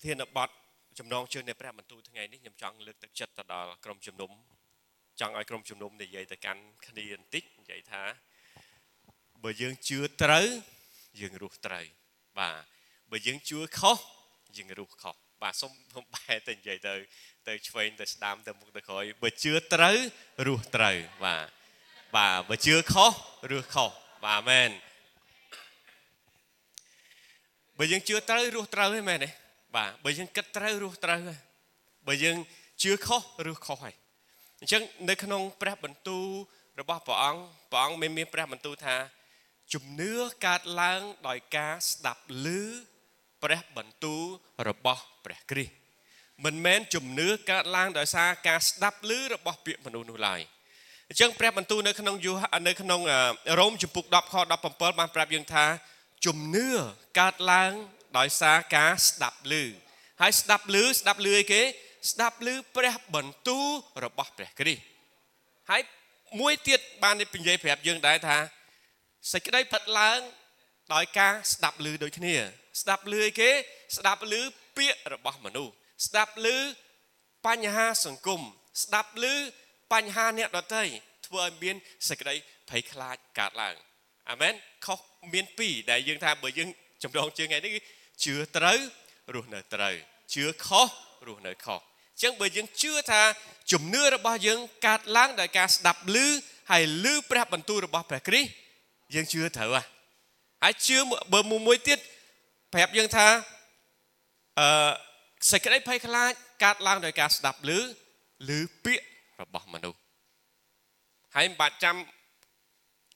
ប្រធានបទចំណងជើងនៃព្រះបន្ទូលថ្ងៃនេះខ្ញុំចង់លើកទឹកចិត្តទៅដល់ក្រុមជំនុំចង់ឲ្យក្រុមជំនុំនិយាយទៅកាន់គ្នាបន្តិចនិយាយថាបើយើងជឿត្រូវយើងរស់ត្រូវបាទបើយើងជឿខុសយើងរស់ខុសបាទសូមខ្ញុំបែរទៅនិយាយទៅទៅឆ្វេងទៅស្ដាំទៅមុខទៅក្រោយបើជឿត្រូវរស់ត្រូវបាទបាទបើជឿខុសរស់ខុសបាទមែនបើយើងជឿត្រូវរស់ត្រូវហ្នឹងមែនទេ បាទបើយើងគិតត្រូវរស់ត្រូវបើយើងជឿខុសរស់ខុសហើយអញ្ចឹងនៅក្នុងព្រះបន្ទូលរបស់ព្រះអង្គព្រះអង្គមានមានព្រះបន្ទូលថាជំនឿកើតឡើងដោយការស្ដាប់ឮព្រះបន្ទូលរបស់ព្រះគ្រីស្ទមិនមែនជំនឿកើតឡើងដោយសារការស្ដាប់ឮរបស់ពាក្យមនុស្សនោះឡើយអញ្ចឹងព្រះបន្ទូលនៅក្នុងយូនៅក្នុងរ៉ូមជំពូក10ខ17បានប្រាប់យើងថាជំនឿកើតឡើង ដោយសារការស្ដាប់ឮហើយស្ដាប់ឮស្ដាប់ឮអីគេ ស្ដាប់ឮព្រះបន្ទូលរបស់ព្រះគ្រីស្ទហើយមួយទៀតបាននិយាយប្រាប់យើងដែរថាសេចក្តីផិតឡើងដោយការស្ដាប់ឮដូចគ្នា ស្ដាប់ឮអីគេ ស្ដាប់ឮពាក្យរបស់មនុស្សស្ដាប់ឮបញ្ហាសង្គមស្ដាប់ឮបញ្ហាអ្នកដទៃធ្វើឲ្យមានសេចក្តីភ័យខ្លាចកើតឡើងអាមែនខុសមានពីរដែលយើងថាបើយើងចម្លងជើងថ្ងៃនេះគឺ ជឿត្រូវរស់នៅត្រូវជឿខុសរស់នៅខុសអញ្ចឹងបើយើងជឿថាជំនឿរបស់យើងកើតឡើងដោយការស្ដាប់ឮហើយឮព្រះបន្ទូលរបស់ព្រះគ្រីស្ទយើងជឿត្រូវហ่ะហើយជឿបើមួយទៀតប្រាប់យើងថាអឺសេចក្តីភ័យខ្លាចកើតឡើងដោយការស្ដាប់ឮឮពាក្យរបស់មនុស្សហើយមិនបាច់ចាំ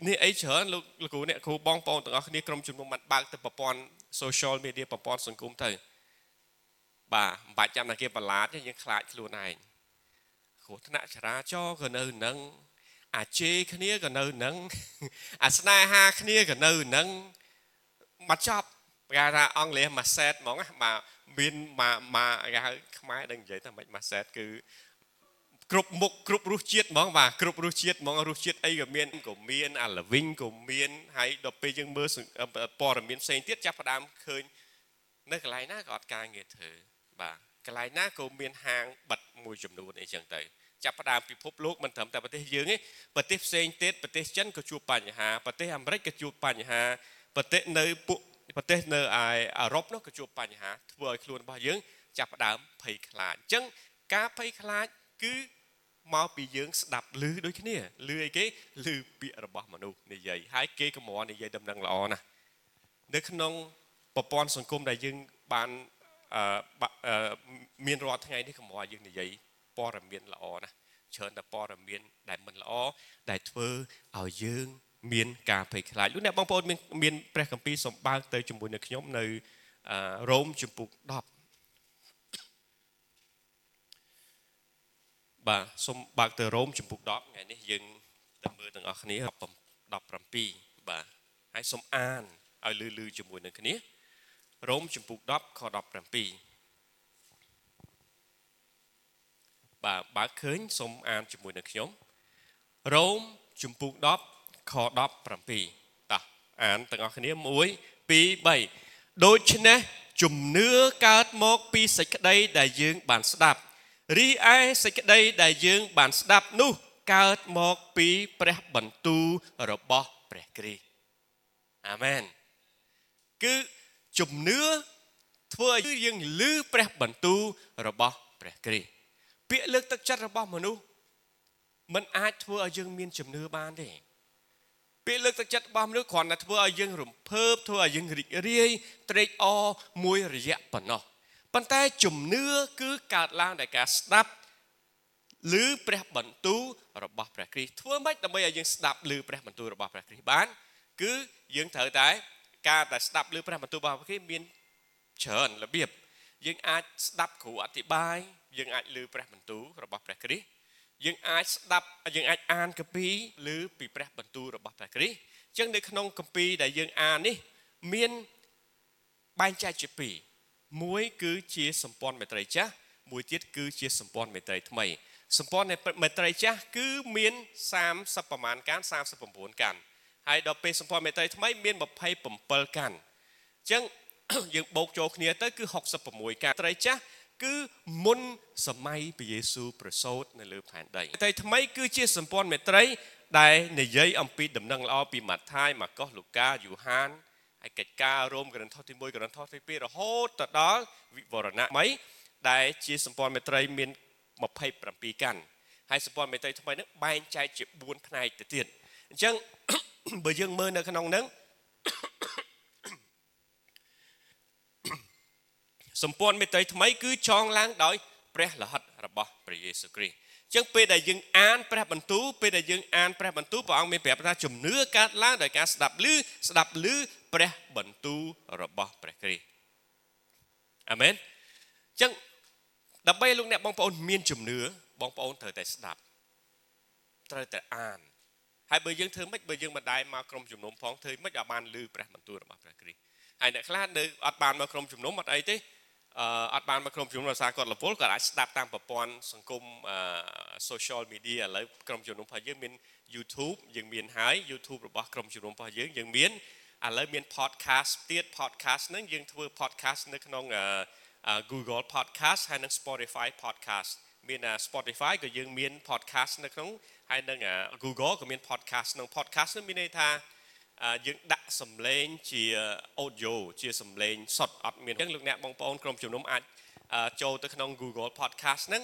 នេះអីច្រើនលោកលោកគ្រូអ្នកគ្រូបងប្អូនទាំងអស់គ្នាក្រុមជំនុំបានបើកទៅប្រព័ន្ធ social media ប្រព័ន្ធសង្គមទៅបាទមិនបាច់ចាំតែគេបន្លាចទេយើងខ្លាចខ្លួនឯងគ្រោះថ្នាក់ចរាចរណ៍ក៏នៅនឹងអាជេរគ្នាក៏នៅនឹងអាស្នេហាគ្នាក៏នៅនឹងមកចប់គេថាអង់គ្លេសមួយសេតហ្មងបាទមានមកមកគេហៅខ្មែរដឹងនិយាយថាមិនមួយសេតគឺ គ្រប់មុខគ្រប់រសជាតិហ្មងបាទគ្រប់រសជាតិហ្មងរសជាតិអីក៏មានក៏មានអាល្វីងក៏មានហើយដល់ពេលយើងមើលព័ត៌មានផ្សេងទៀតចាប់ផ្ដើមឃើញនៅកន្លែងណាក៏អត់ការងារធ្វើបាទកន្លែងណាក៏មានហាងបិទមួយចំនួនអីចឹងទៅចាប់ផ្ដើមពិភពលោកមិនត្រឹមតែប្រទេសយើងទេប្រទេសផ្សេងទៀតប្រទេសចិនក៏ជួបបញ្ហាប្រទេសអាមេរិកក៏ជួបបញ្ហាប្រទេសនៅពួកប្រទេសនៅឯអឺរ៉ុបនោះក៏ជួបបញ្ហាធ្វើឲ្យខ្លួនរបស់យើងចាប់ផ្ដើមភ័យខ្លាចអញ្ចឹងការភ័យខ្លាច គឺមកពីយើងស្ដាប់ឮដូចគ្នាឮអីគេឮពាក្យរបស់មនុស្សនិយាយហើយគេកម្រនិយាយដំណឹងល្អណាស់នៅក្នុងប្រព័ន្ធសង្គមដែលយើងបានមានរាល់ថ្ងៃនេះកម្រយើងនិយាយព័ត៌មានល្អណាស់ច្រើនតែព័ត៌មានដែលមិនល្អដែលធ្វើឲ្យយើងមានការភ័យខ្លាចលោកអ្នកបងប្អូនមានមានព្រះគម្ពីរសម្បើកទៅជាមួយនឹងខ្ញុំនៅរ៉ូមជំពូក10 បាទសូមបើកទៅរ៉ូមជំពូក10ថ្ងៃនេះយើងទៅមើលទាំងអស់គ្នា17បាទហើយសូមអានឲ្យលឺលឺជាមួយនឹងគ្នារ៉ូមជំពូក10ខ17បាទបើឃើញសូមអានជាមួយនឹងខ្ញុំរ៉ូមជំពូក10ខ17តោះអានទាំងអស់គ្នា1 2 3ដូច្នេះជំនឿកើតមកពីសេចក្តីដែលយើងបានស្ដាប់ រីឯសេចក្តីដែលយើងបានស្ដាប់នោះកើតមកពីព្រះបន្ទូលរបស់ព្រះគ្រីស្ទអាមែនគឺជំនឿធ្វើឲ្យយើងលឺព្រះបន្ទូលរបស់ព្រះគ្រីស្ទពាក្យលើកទឹកចិត្តរបស់មនុស្សมันអាចធ្វើឲ្យយើងមានជំនឿបានទេពាក្យលើកទឹកចិត្តរបស់មនុស្សគ្រាន់តែធ្វើឲ្យយើងរំភើបធ្វើឲ្យយើងរីករាយត្រេកអរមួយរយៈប៉ុណ្ណោះ ប៉ុន្តែជំនឿគឺកើតឡើងដោយការស្ដាប់ឮព្រះបន្ទូលរបស់ព្រះគ្រីស្ទធ្វើម៉េចដើម្បីឲ្យយើងស្ដាប់ឮព្រះបន្ទូលរបស់ព្រះគ្រីស្ទបាន គឺយើងត្រូវតែការតែស្ដាប់ឮព្រះបន្ទូលរបស់ព្រះគ្រីស្ទមានច្រើនរបៀបយើងអាចស្ដាប់គ្រូអធិប្បាយយើងអាចឮព្រះបន្ទូលរបស់ព្រះគ្រីស្ទយើងអាចស្ដាប់យើងអាចអានកាពីឬពីព្រះបន្ទូលរបស់ព្រះគ្រីស្ទអញ្ចឹងនៅក្នុងកាពីដែលយើងអាននេះមានបែងចែកជាពីរ មួយគឺជាសម្ព័ន្ធមេត្រីចាស់មួយទៀតគឺជាសម្ព័ន្ធមេត្រីថ្មីសម្ព័ន្ធមេត្រីចាស់គឺមាន30ប្រមាណកាន39កានហើយដល់ពេលសម្ព័ន្ធមេត្រីថ្មីមាន27កានអញ្ចឹងយើងបូកចូលគ្នាទៅគឺ66កាត្រីចាស់គឺមុនសម័យព្រះយេស៊ូវប្រសូតនៅលើផែនដីតែថ្មីគឺជាសម្ព័ន្ធមេត្រីដែលនិយាយអំពីដំណឹងល្អពីម៉ាថាយម៉ាកុសលូកាយូហាន ហើយកិច្ចការរ៉ូមករិនថូសទី1ករិនថូសទី2រហូតទៅដល់វិវរណៈថ្មីដែលជាសម្ព័ន្ធមេត្រីមាន27កាន់ហើយសម្ព័ន្ធមេត្រីថ្មីនេះបែងចែកជា4ផ្នែកទៅទៀតអញ្ចឹងបើយើងមើលនៅក្នុងហ្នឹងសម្ព័ន្ធមេត្រីថ្មីគឺចងឡើងដោយព្រះលហិតរបស់ព្រះយេស៊ូវគ្រីស្ទចឹងពេលដែលយើងអានព្រះបន្ទូលពេលដែលយើងអានព្រះបន្ទូលព្រះអង្គមានប្រាប់ថាជំនឿកើតឡើងដោយការស្ដាប់ឮស្ដាប់ឮ ព្រះបន្ទូលរបស់ព្រះគ្រីស្ទអាមែនចឹងដើម្បីលោកអ្នកបងប្អូនមានជំនឿបងប្អូនត្រូវតែស្ដាប់ត្រូវតែអានហើយបើយើងធ្វើម៉េចបើយើងមិនដែរមកក្រុមជំនុំផងធ្វើម៉េចឲ្យបានឮព្រះបន្ទូលរបស់ព្រះគ្រីស្ទហើយអ្នកខ្លះនៅអត់បានមកក្រុមជំនុំអត់អីទេអត់បានមកក្រុមជំនុំដោយសារគាត់រវល់គាត់អាចស្ដាប់តាមប្រព័ន្ធសង្គម social media ឥឡូវក្រុមជំនុំរបស់យើងមាន YouTube យើងមានហើយ YouTube របស់ក្រុមជំនុំរបស់យើងយើងមាន ឥឡូវមាន podcast ទៀត podcast ហ្នឹងយើងធ្វើ podcast នៅក្នុង Google podcast ហើយនិង Spotify podcast មាន Spotify ក៏យើងមាន podcast នៅក្នុងហើយនឹង Google ក៏មាន podcast ក្នុង podcast នោះមានន័យថាយើងដាក់សំឡេងជា audio ជាសំឡេងសុទ្ធអត់មានអញ្ចឹងលោកអ្នកបងប្អូនក្រុមជំនុំអាចចូលទៅក្នុង Google Podcast ហ្នឹង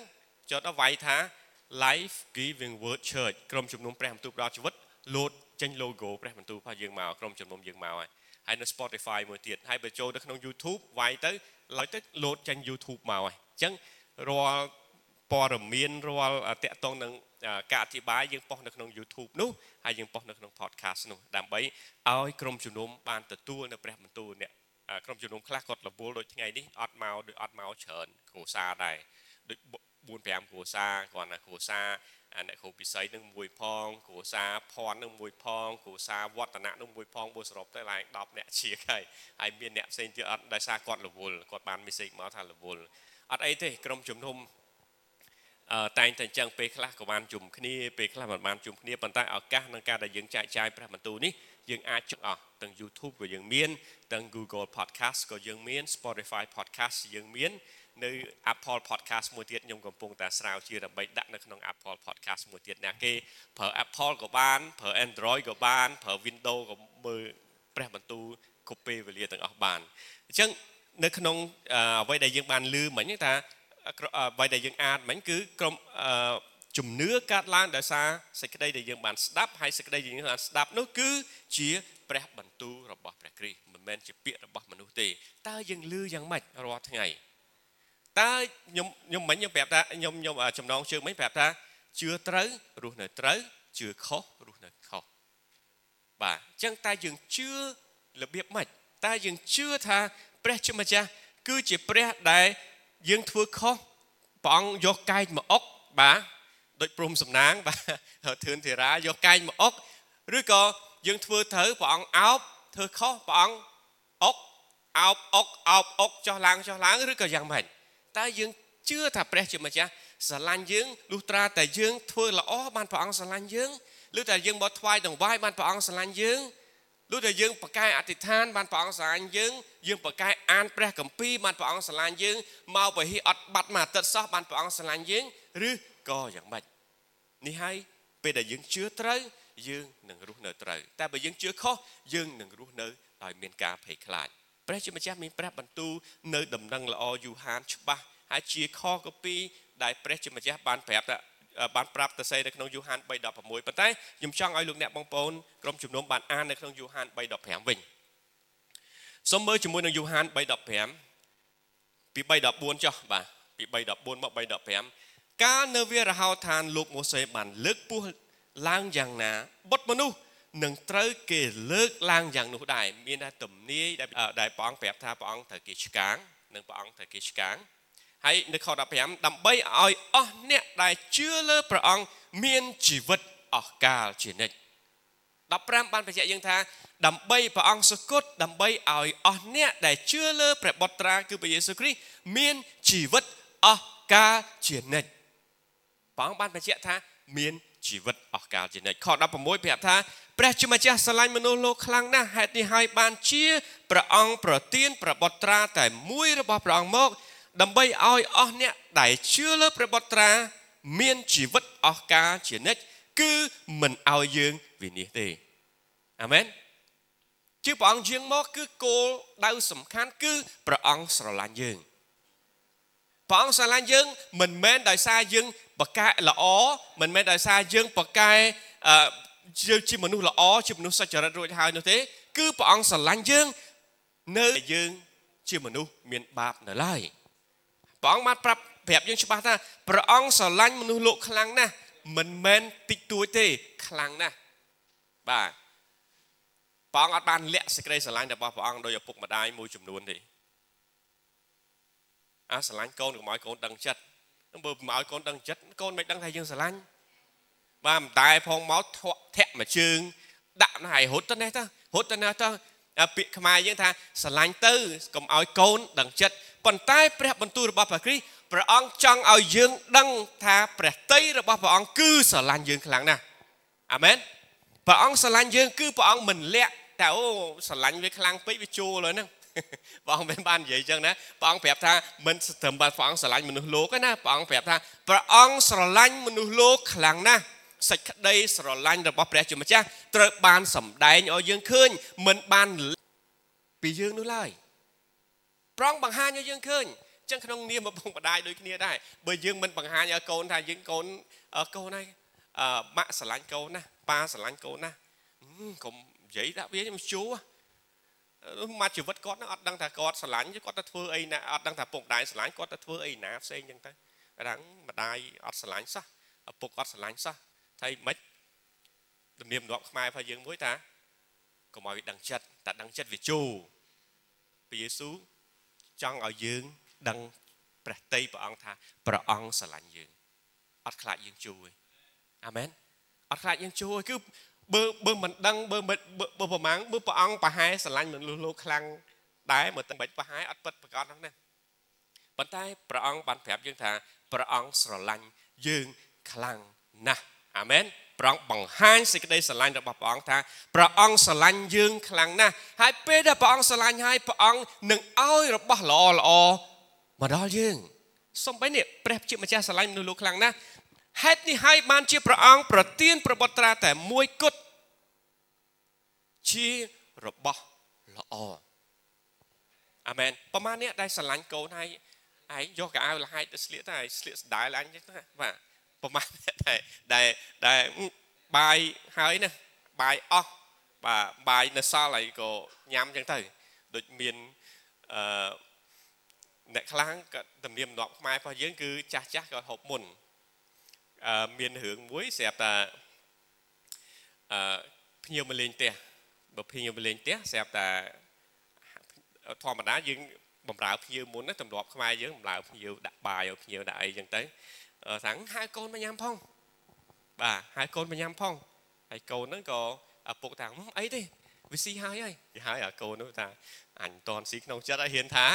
ចុចដល់វាយថា Life Giving Word Church ក្រុមជំនុំព្រះបន្ទូលដល់ជីវិតលោត ចេញ logo ព្រះបន្ទូលរបស់យើងមកក្រុមជំនុំយើងមកហើយហើយនៅ Spotify មួយទៀតហើយបើចូលទៅក្នុង YouTube វាយទៅឡើយទៅលោតចេញ YouTube មកហើយអញ្ចឹងរាល់ព័ត៌មានរាល់តកតងនឹងការអធិប្បាយយើងប៉ុស្តិ៍នៅក្នុង YouTube នោះហើយយើងប៉ុស្តិ៍នៅក្នុង podcast នោះដើម្បីឲ្យក្រុមជំនុំបានទទួលនៅព្រះបន្ទូលអ្នកក្រុមជំនុំខ្លះគាត់រវល់ដូចថ្ងៃនេះអត់មកដូចអត់មកច្រើនគ្រួសារដែរដូច4 5គ្រួសារគាត់ណាគ្រួសារ អ្នកគ្រូពិសីនឹងមួយផងគ្រួសារភ័ណ្ឌនឹងមួយផងគ្រួសារវឌ្ឍនៈនឹងមួយផងបើសរុបទៅឡើង10អ្នកជាហើយហើយមានអ្នកផ្សេងទៀតអត់ដោយសារគាត់រវល់គាត់បាន message មកថារវល់អត់អីទេក្រុមជំនុំតែងតែអញ្ចឹងពេលខ្លះក៏បានជុំគ្នាពេលខ្លះមិនបានជុំគ្នាប៉ុន្តែឱកាសក្នុងការដែលយើងចែកចាយព្រះបន្ទូលនេះយើងអាចចុចអស់ទាំង YouTube ក៏យើងមានទាំង Google Podcast ក៏យើងមាន Spotify Podcast យើងមាន នៅ Apple Podcast មួយទៀតខ្ញុំកំពុងតែស្រាវជ្រាវដើម្បីដាក់នៅក្នុង Apple Podcast មួយទៀតណាគេប្រើ Apple ក៏បានប្រើ Android ក៏បានប្រើ Windows ក៏មើលព្រះបន្ទូលគ្រប់ពេលវេលាទាំងអស់បានអញ្ចឹងនៅក្នុងអ្វីដែលយើងបានឮមិញថាអ្វីដែលយើងអានមិញគឺក្រុមជំនឿកើតឡើងដោយសារសេចក្តីដែលយើងបានស្ដាប់ហើយសេចក្តីដែលយើងបានស្ដាប់នោះគឺជាព្រះបន្ទូលរបស់ព្រះគ្រីស្ទមិនមែនជាពាក្យរបស់មនុស្សទេតើយើងឮយ៉ាងម៉េចរាល់ថ្ងៃ តើខ្ញុំខ្ញុំមិញខ្ញុំប្រាប់ថាខ្ញុំខ្ញុំចំណងជើងមិញប្រាប់ថាជឿត្រូវរស់នៅត្រូវជឿខុសរស់នៅខុសបាទអញ្ចឹងតើយើងជឿរបៀបម៉េចតើយើងជឿថាព្រះជាម្ចាស់គឺជាព្រះដែលយើងធ្វើខុសព្រះអង្គយកកែងមកអុកបាទដូចព្រមសំណាងបាទធឿនធីរាយកកែងមកអុកឬក៏យើងធ្វើត្រូវព្រះអង្គអោបធ្វើខុសព្រះអង្គអុកអោបអុកអោបអុកចុះឡើងចុះឡើងឬក៏យ៉ាងម៉េច តើយើងជឿថាព្រះជាម្ចាស់ស្រឡាញ់យើងលុះត្រាតែយើងធ្វើល្អបានព្រះអង្គស្រឡាញ់យើងឬតែយើងមកថ្វាយដង្វាយបានព្រះអង្គស្រឡាញ់យើងលុះតែយើងប្រកែអធិដ្ឋានបានព្រះអង្គស្រឡាញ់យើងយើងប្រកែអានព្រះគម្ពីរបានព្រះអង្គស្រឡាញ់យើងមកពហិអត់បាត់មួយអាទិត្យសោះបានព្រះអង្គស្រឡាញ់យើងឬក៏យ៉ាងម៉េចនេះហើយពេលដែលយើងជឿត្រូវយើងនឹងរស់នៅត្រូវតែបើយើងជឿខុសយើងនឹងរស់នៅដោយមានការភ័យខ្លាច ព្រះជាម្ចាស់មានព្រះបន្ទូលនៅដំណឹងល្អយូហានច្បាស់ហើយជាខកពីដែលព្រះជាម្ចាស់បានប្រាប់ថាបានប្រាប់តសេនៅក្នុងយូហាន3:16ប៉ុន្តែខ្ញុំចង់ឲ្យលោកអ្នកបងប្អូនក្រុមជំនុំបានអាននៅក្នុងយូហាន3:15វិញសូមមើលជាមួយនឹងយូហាន3:15ពី3:14ចុះបាទពី3:14មក3:15កាលនៅវារហោឋានលោកម៉ូសេបានលើកពោះឡើងយ៉ាងណាបុតមនុស្ស នឹងត្រូវគេលើកឡើងយ៉ាងនោះដែរមានតែទំនាយដែលព្រះអង្គប្រាប់ថាព្រះអង្គត្រូវគេឆ្កាងនិងព្រះអង្គត្រូវគេឆ្កាងហើយនៅខ15ដើម្បីឲ្យអស់អ្នកដែលជឿលើព្រះអង្គមានជីវិតអស់កាលជានិច្ច15បានបញ្ជាក់យើងថាដើម្បីព្រះអង្គសគត់ដើម្បីឲ្យអស់អ្នកដែលជឿលើព្រះបុត្រាគឺព្រះយេស៊ូវគ្រីស្ទមានជីវិតអស់កាលជានិច្ចព្រះអង្គបានបញ្ជាក់ថាមាន ជីវិតអស់កលជានិច្ចខ16ប្រាប់ថាព្រះជាម្ចាស់ស្រឡាញ់មនុស្សលោកខ្លាំងណាស់ហេតុនេះហើយបានជាព្រះអង្គប្រទានព្រះបុត្រាតែមួយរបស់ព្រះអង្គមក ដើម្បីឲ្យអស់អ្នកដែលជឿលើព្រះបុត្រា មានជីវិតអស់កលជានិច្ចគឺមិនឲ្យយើងវិនិច្ឆ័យទេអាមែនជាព្រះអង្គយាងមកគឺគោលដៅសំខាន់គឺព្រះអង្គស្រឡាញ់យើង ព្រះអង្គស្រឡាញ់យើងមិនមែនដោយសារយើងបកកែល្អមិនមែនដោយសារយើងបកកែយើងជាមនុស្សល្អជាមនុស្សសុចរិតរួចហើយនោះទេ គឺព្រះអង្គស្រឡាញ់យើងនៅយើងជាមនុស្សមានបាបនៅឡើយព្រះអង្គបានប្រាប់ប្រាប់យើងច្បាស់ថាព្រះអង្គស្រឡាញ់មនុស្សលោកខ្លាំងណាស់មិនមែនតិចតួចទេខ្លាំងណាស់បាទព្រះអង្គអត់បានលាក់សេចក្តីស្រឡាញ់របស់ព្រះអង្គដោយឪពុកម្ដាយមួយចំនួនទេ អាស្រឡាញ់កូនកុំឲ្យកូនដឹងចិត្តបើមិនឲ្យកូនដឹងចិត្តកូនមិនដឹងថាយើងស្រឡាញ់បាទមិនតែផងមកធាក់មួយជើងដាក់ណៃរត់ទៅនេះទៅរត់ទៅនេះទៅពាក្យខ្មែរយើងថាស្រឡាញ់ទៅកុំឲ្យកូនដឹងចិត្តប៉ុន្តែ ព្រះបន្ទូលរបស់ព្រះគ្រីស្ទព្រះអង្គចង់ឲ្យយើងដឹងថាព្រះតីរបស់ព្រះអង្គគឺស្រឡាញ់យើងខ្លាំងណាស់អាមែនព្រះអង្គស្រឡាញ់យើងគឺព្រះអង្គមិនលាក់តែអូស្រឡាញ់វាខ្លាំងពេកវាជួលហើយហ្នឹង ព្រះអង្គមិនបាននិយាយអញ្ចឹងណាព្រះអង្គប្រាប់ថាមិនត្រឹមតែព្រះអង្គស្រឡាញ់មនុស្សលោកទេណាព្រះអង្គប្រាប់ថាព្រះអង្គស្រឡាញ់មនុស្សលោកខ្លាំងណាស់សេចក្តីស្រឡាញ់របស់ព្រះជាម្ចាស់ត្រូវបានសម្ដែងឲ្យយើងឃើញមិនបានពីយើងនោះឡើយប្រងបង្ហាញឲ្យយើងឃើញចឹងក្នុងនាមឪពុកម្ដាយដូចគ្នាដែរបើយើងមិនបង្ហាញឲ្យកូនថាយើងកូនកូនហើយអឺម៉ាក់ស្រឡាញ់កូនណាប៉ាស្រឡាញ់កូនណាកុំនិយាយដាក់វាមិនជួ មកជីវិតគាត់ហ្នឹងអត់ដឹងថាគាត់ស្រឡាញ់គាត់ទៅធ្វើអីណាអត់ដឹងថាពុកម្ដាយស្រឡាញ់គាត់ទៅធ្វើអីណាផ្សេងចឹងទៅគាត់ថាម្ដាយអត់ស្រឡាញ់សោះឪពុកអត់ស្រឡាញ់សោះថាម៉េចទំនៀមទម្លាប់ខ្មែររបស់យើងមួយថាកុំឲ្យវាដឹងចិត្តតែដឹងចិត្តវាជូរព្រះយេស៊ូវចង់ឲ្យយើងដឹងព្រះតីព្រះអង្គថាព្រះអង្គស្រឡាញ់យើងអត់ខ្លាចយើងជួយអាមែនអត់ខ្លាចយើងជួយគឺ បើបើមិនដឹងបើបើប្រមាណបើព្រះអង្គប្រហែលស្រឡាញ់មនុស្សលោកខ្លាំងដែរមើលតែមិនប្រហែលអត់ពិតប្រកបហ្នឹងណាប៉ុន្តែព្រះអង្គបានប្រាប់យើងថាព្រះអង្គស្រឡាញ់យើងខ្លាំងណាស់អាមែនព្រះអង្គបង្ហាញសេចក្តីស្រឡាញ់របស់ព្រះអង្គថាព្រះអង្គស្រឡាញ់យើងខ្លាំងណាស់ហើយពេលដែលព្រះអង្គស្រឡាញ់ហើយព្រះអង្គនឹងឲ្យរបស់ល្អល្អមកដល់យើងសំបីនេះព្រះជាម្ចាស់ស្រឡាញ់មនុស្សលោកខ្លាំងណាស់ ហេតុនេះហើយបានជាព្រះអង្គប្រទានប្របុត្រាតែមួយគត់ជារបស់ល្អអាមែនប្រហែលនេះដែលស្រឡាញ់កូនហើយឯងយកកៅអៅលហាយទៅស្លៀកទៅឲ្យស្លៀកស្ដាយឡើងចឹងណាបាទប្រហែលតែដែលដែលបាយហើយណាបាយអស់បាទបាយនៅសល់ហើយក៏ញ៉ាំចឹងទៅដូចមានអឺអ្នកខ្លាំងក៏ទំនៀមទម្លាប់ខ្មែររបស់យើងគឺចាស់ចាស់ក៏ហូបមុនអឺ មានរឿងមួយស្រាប់តែអឺភ្ញៀវមកលេងផ្ទះបើភ្ញៀវមកលេងផ្ទះស្រាប់តែធម្មតាយើងបំរើភ្ញៀវមុនណាទម្លាប់ខ្មែរយើងបំរើភ្ញៀវដាក់បាយឲ្យភ្ញៀវដាក់អីចឹងទៅថាហៅកូនមកញ៉ាំផងបាទហៅកូនមកញ៉ាំផងហើយកូនហ្នឹងក៏ឪពុកថាអីទេវាស៊ីហើយហើយគេហើយអាកូននោះថាអញមិនតន់ស៊ីក្នុងចិត្តឲ្យហ៊ានថា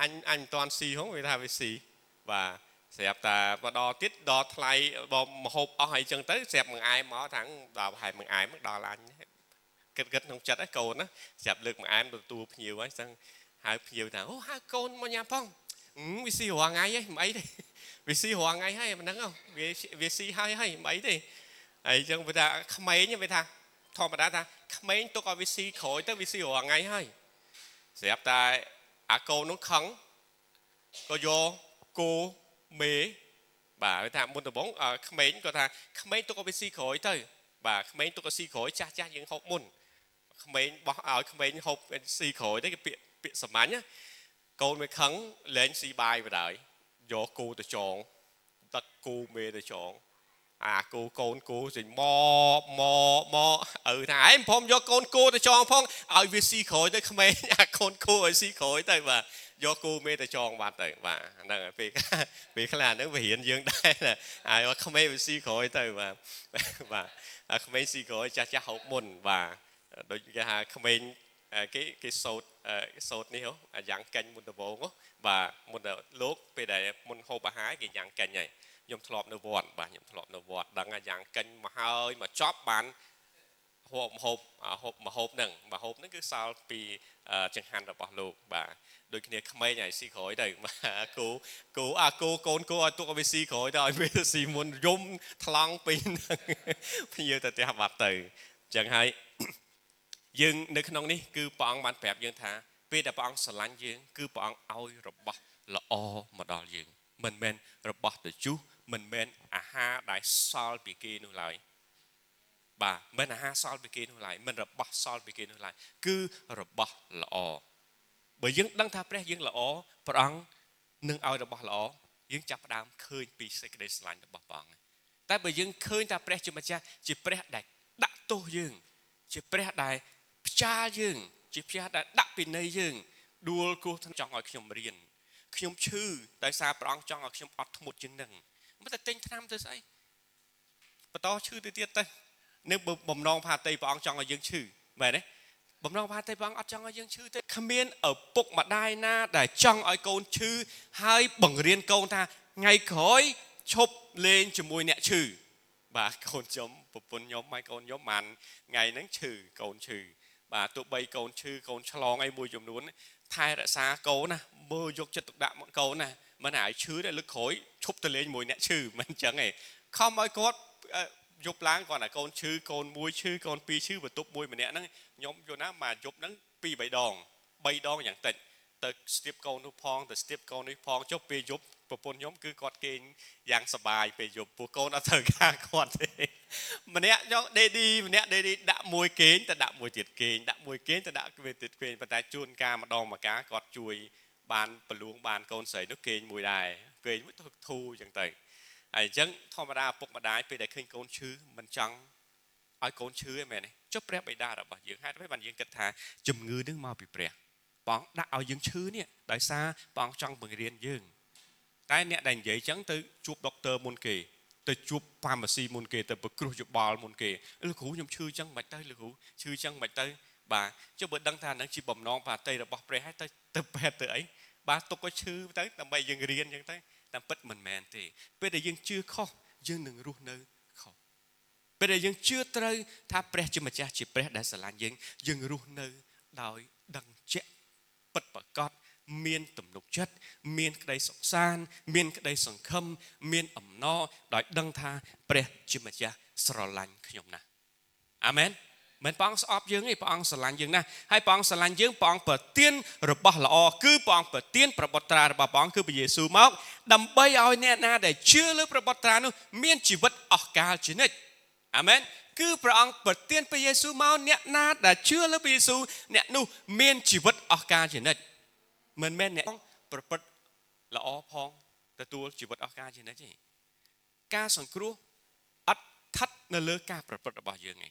អញអញមិនតន់ស៊ីហងវាថាវាស៊ីបាទ ស្រាប់តែមកដល់ទៀតដល់ថ្លៃបើមហូបអស់អីចឹងទៅស្រាប់មួយអែមមកថាដល់ប្រហែលមួយអែមដល់អញគិតគិតក្នុងចិត្តហ្នឹងកូនណាស្រាប់លើកមួយអែមទទួលភ្ញៀវហើយចឹងហៅភ្ញៀវថាអូហៅកូនមកញ៉ាំផងវាស៊ីរាល់ថ្ងៃហីមិនអីទេវាស៊ីរាល់ថ្ងៃហើយមិនហ្នឹងវាវាស៊ីហើយហើយមិនអីទេហើយចឹងវាថាក្មេងវាថាធម្មតាថាក្មេងទុកឲ្យវាស៊ីក្រោយទៅវាស៊ីរាល់ថ្ងៃហើយស្រាប់តែអាកូននោះខឹងក៏យកគោ មេបាទថាមុនដំបងក្មេងក៏ថាក្មេងទុកឲ្យវាស៊ីក្រោយទៅបាទក្មេងទុកឲ្យស៊ីក្រោយចាស់ចាស់យើងហូបមុនក្មេងបោះឲ្យក្មេងហូបស៊ីក្រោយទៅគេពាក្យពាក្យសាមញ្ញកូនវាខឹងលែងស៊ីបាយបណ្ដោយយកគោទៅចងទឹកគោមេទៅចងអាគោកូនគោចេញមកមកមកឪថាឯងព្រមយកកូនគោទៅចងផងឲ្យវាស៊ីក្រោយទៅក្មេងអាកូនគោឲ្យស៊ីក្រោយទៅបាទ យកគោមេទៅចងបាត់ទៅបាទហ្នឹងហើយពេលពេលខ្លះហ្នឹងវារៀនយើងដែរហើយក្មេងវាស៊ីក្រោយទៅបាទបាទក្មេងស៊ីក្រោយចាស់ចាស់ហូបមុនបាទដូចគេហៅក្មេងគេគេសោតសោតនេះអាយ៉ាងកាញ់មុនដំបូងបាទមុនលោកពេលដែលមុនហូបអាហារគេយ៉ាងកាញ់ហើយខ្ញុំធ្លាប់នៅវត្តបាទខ្ញុំធ្លាប់នៅវត្តដឹងថាយ៉ាងកិញមកហើយមកចប់បាន ហូបហូបហូបមកហូបហ្នឹងមកហូបហ្នឹងគឺសល់ពីចង្ហាន់របស់លោកបាទដូចគ្នាក្មេងឲ្យស៊ីក្រោយទៅគូគូអាគូកូនគូឲ្យទុកឲ្យវាស៊ីក្រោយទៅឲ្យវាស៊ីមុនយំថ្លង់ពីហ្នឹងភ្ញៀវទៅផ្ទះបាត់ទៅអញ្ចឹងហើយយើងនៅក្នុងនេះគឺព្រះអង្គបានប្រាប់យើងថាពេលដែលព្រះអង្គស្រឡាញ់យើងគឺព្រះអង្គឲ្យរបស់ល្អមកដល់យើងមិនមែនរបស់ទៅជុះមិនមែនអាហារដែលសល់ពីគេនោះឡើយ បាទមិនអាហារសល់ពីគេនោះឡើយមិនរបស់សល់ពីគេនោះឡើយគឺរបស់ល្អបើយើងដឹងថាព្រះយើងល្អព្រះអង្គនឹងឲ្យរបស់ល្អយើងចាប់ផ្ដើមឃើញពីសេចក្តីស្រឡាញ់របស់ព្រះអង្គតែបើយើងឃើញថាព្រះជាម្ចាស់ជាព្រះដែលដាក់ទោសយើង ជាព្រះដែលផ្ចាលយើង ជាព្រះដែលដាក់ពិន័យយើងដួលគ្រោះចង់ឲ្យខ្ញុំរៀនខ្ញុំឈឺដោយសារព្រះអង្គចង់ឲ្យខ្ញុំអត់ធ្មត់ជាងនឹងមិនតែទិញថ្នាំទៅស្អីបន្តឈឺទៅទៀតទៅ នឹងបំណងផាតីព្រះអង្គចង់ឲ្យយើងឈឺមែនទេបំណងផាតីព្រះអង្គអត់ចង់ឲ្យយើងឈឺទេគ្មានឪពុកម្ដាយណា ដែលចង់ឲ្យកូនឈឺហើយបង្រៀនកូនថាថ្ងៃក្រោយឈប់លេងជាមួយអ្នកឈឺបាទកូនខ្ញុំប្រពន្ធខ្ញុំហើយកូនខ្ញុំបានថ្ងៃហ្នឹងឈឺកូនឈឺបាទទោះបីកូនឈឺកូនឆ្លងអីមួយចំនួនថែរក្សាកូនណាមើលយកចិត្តទុកដាក់មកកូនណាមិនឲ្យឈឺទេលើកក្រោយឈប់ទៅលេងមួយអ្នកឈឺមិនអញ្ចឹងទេខំឲ្យគាត់ យប់ឡើងគាត់តែកូនឈឺកូនមួយឈឺកូនពីរឈឺបន្ទប់មួយម្នាក់ហ្នឹងខ្ញុំយល់ណាមកយប់ហ្នឹងពីរបីដង3ដងយ៉ាងតិចទៅស្ទាបកូននោះផងទៅស្ទាបកូននេះផងចុះពេលយប់ប្រពន្ធខ្ញុំគឺគាត់គេងយ៉ាងសបាយពេលយប់ពួកកូនអត់ត្រូវការគាត់ទេម្នាក់ចង់ដេឌីម្នាក់ដេឌីដាក់មួយគេងទៅដាក់មួយទៀតគេងដាក់មួយគេងទៅដាក់គេទៀតគេងប៉ុន្តែជួនកាលម្ដងម្កាលគាត់ជួយបានប្រលួងបានកូនស្រីនោះគេងមួយដែរគេងមួយធូរអញ្ចឹងទៅ ហើយអញ្ចឹងធម្មតាពុកម្ដាយពេលដែលឃើញកូនឈឺមិនចង់ឲ្យកូនឈឺឯមែនទេចុះព្រះបិតារបស់យើងហេតុអ្វីបានយើងគិតថាជំងឺនឹងមកពីព្រះបងដាក់ឲ្យយើងឈឺនេះដោយសារបងចង់បង្រៀនយើងតែអ្នកដែលនិយាយអញ្ចឹងទៅជួបដុកទ័រមុនគេទៅជួបហ្វាម៉ាស៊ីមុនគេទៅប្រគ្រោះយោបល់មុនគេលោកគ្រូខ្ញុំឈឺអញ្ចឹងមិនទៅលោកគ្រូឈឺអញ្ចឹងមិនទៅបាទចុះបើដឹងថានឹងជាបំណងបាតីរបស់ព្រះហើយទៅទៅពេទ្យទៅអីបាទទុកឲ្យឈឺទៅដើម្បីយើងរៀនអញ្ចឹងទៅ តាមពិតមិនមែនទេ ពេលដែលយើងជឿខុសយើងនឹងរស់នៅខុសពេលដែលយើងជឿត្រូវថាព្រះជាម្ចាស់ជាព្រះដែលស្រឡាញ់យើងយើងរស់នៅដោយដឹងជាក់ពិតប្រកបមានទំនុកចិត្តមានក្តីសុខសាន្តមានក្តីសង្ឃឹមមានអំណរដោយដឹងថាព្រះជាម្ចាស់ស្រឡាញ់ខ្ញុំណាស់អាមែន មិនព្រះអង្គស្អប់យើងទេព្រះអង្គស្រឡាញ់យើងណាស់ហើយព្រះអង្គស្រឡាញ់យើងព្រះអង្គប្រទានរបស់ល្អគឺព្រះអង្គប្រទានប្របុត្រារបស់ព្រះអង្គគឺព្រះយេស៊ូវមកដើម្បីឲ្យអ្នកណាដែលជឿលើប្របុត្រានោះមានជីវិតអស់កលជានិច្ចអាមែនគឺព្រះអង្គប្រទានព្រះយេស៊ូវមកអ្នកណាដែលជឿលើព្រះយេស៊ូវអ្នកនោះមានជីវិតអស់កលជានិច្ចមិនមែនអ្នកប្រព្រឹត្តល្អផងទទួលជីវិតអស់កលជានិច្ចទេការសង្គ្រោះអត់ស្ថិតនៅលើការប្រព្រឹត្តរបស់យើងទេ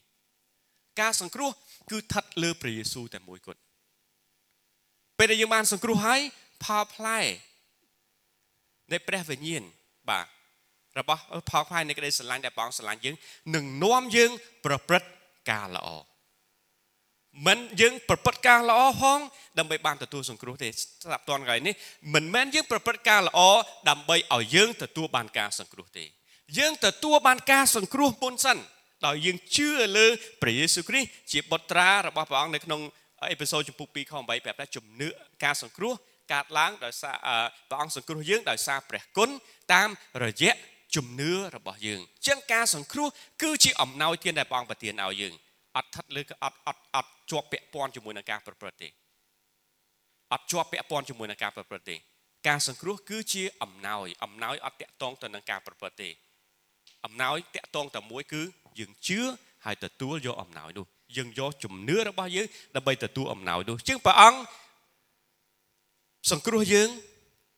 ការសង្គ្រោះគឺស្ថិតលើព្រះយេស៊ូវតែមួយគត់ពេលដែលយើងបានសង្គ្រោះហើយផលផ្លែនៃព្រះវិញ្ញាណបាទរបស់ផលផ្លែនៃក្តីស្រឡាញ់ដែលបងស្រឡាញ់យើងនឹងនាំយើងប្រព្រឹត្តការល្អមិនយើងប្រព្រឹត្តការល្អហងដើម្បីបានទទួលសង្គ្រោះទេស្ដាប់តនថ្ងៃនេះមិនមែនយើងប្រព្រឹត្តការល្អដើម្បីឲ្យយើងទទួលបានការសង្គ្រោះទេ យើងទទួលបានការសង្គ្រោះមុនសិន ដោយយើងជឿលើព្រះយេស៊ូវគ្រីស្ទជាបុត្រារបស់ព្រះអង្គនៅក្នុងអេពីសូតចំពុក2ខ8ប្រាប់ថាជំនឿការសង្គ្រោះកើតឡើងដោយសារព្រះអង្គសង្គ្រោះយើងដោយសារព្រះគុណតាមរយៈជំនឿរបស់យើងចឹងការសង្គ្រោះគឺជាអំណោយទានដែលព្រះអង្គប្រទានឲ្យយើងអត់ថិតលើអត់អត់អត់ជាប់ពាក់ព័ន្ធជាមួយនឹងការប្រព្រឹត្តទេអត់ជាប់ពាក់ព័ន្ធជាមួយនឹងការប្រព្រឹត្តទេការសង្គ្រោះគឺជាអំណោយអំណោយអត់តាក់ទងទៅនឹងការប្រព្រឹត្តទេ អំណោយតាក់ទងតែមួយគឺយើងជឿហើយទទួលយកអំណោយនោះយើងយកជំនឿរបស់យើងដើម្បីទទួលអំណោយនោះជាងព្រះអង្គសង្គ្រោះយើង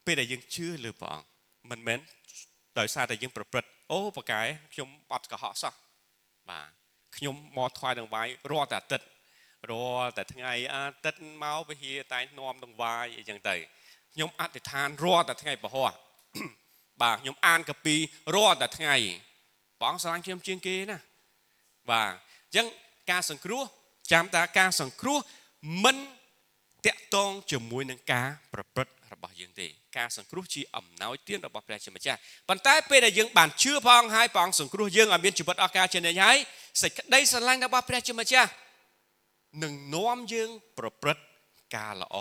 ពេលដែលយើងជឿលើព្រះអង្គមិនមែនដោយសារតែយើងប្រព្រឹត្តអូប្រកែខ្ញុំអត់កុហកសោះបាទខ្ញុំមកថ្វាយដង្វាយរាល់តែអាទិត្យរាល់តែថ្ងៃអាទិត្យមកវិហារតែនាំដង្វាយអីចឹងទៅខ្ញុំអធិដ្ឋានរាល់តែថ្ងៃពហុបាទខ្ញុំអានកពីរាល់តែថ្ងៃ ព្រះអង្គស្រឡាញ់ខ្ញុំជាងគេណាបាទអញ្ចឹងការសង្គ្រោះចាំតាការសង្គ្រោះមិនតាក់ទងជាមួយនឹងការប្រព្រឹត្តរបស់យើងទេការសង្គ្រោះជាអំណោយទានរបស់ព្រះជាម្ចាស់ប៉ុន្តែពេលដែលយើងបានជឿព្រះអង្គហើយព្រះអង្គសង្គ្រោះយើងឲ្យមានជីវិតអស់ការជានិច្ចហើយសេចក្តីស្រឡាញ់របស់ព្រះជាម្ចាស់នឹងនាំយើងប្រព្រឹត្តការល្អ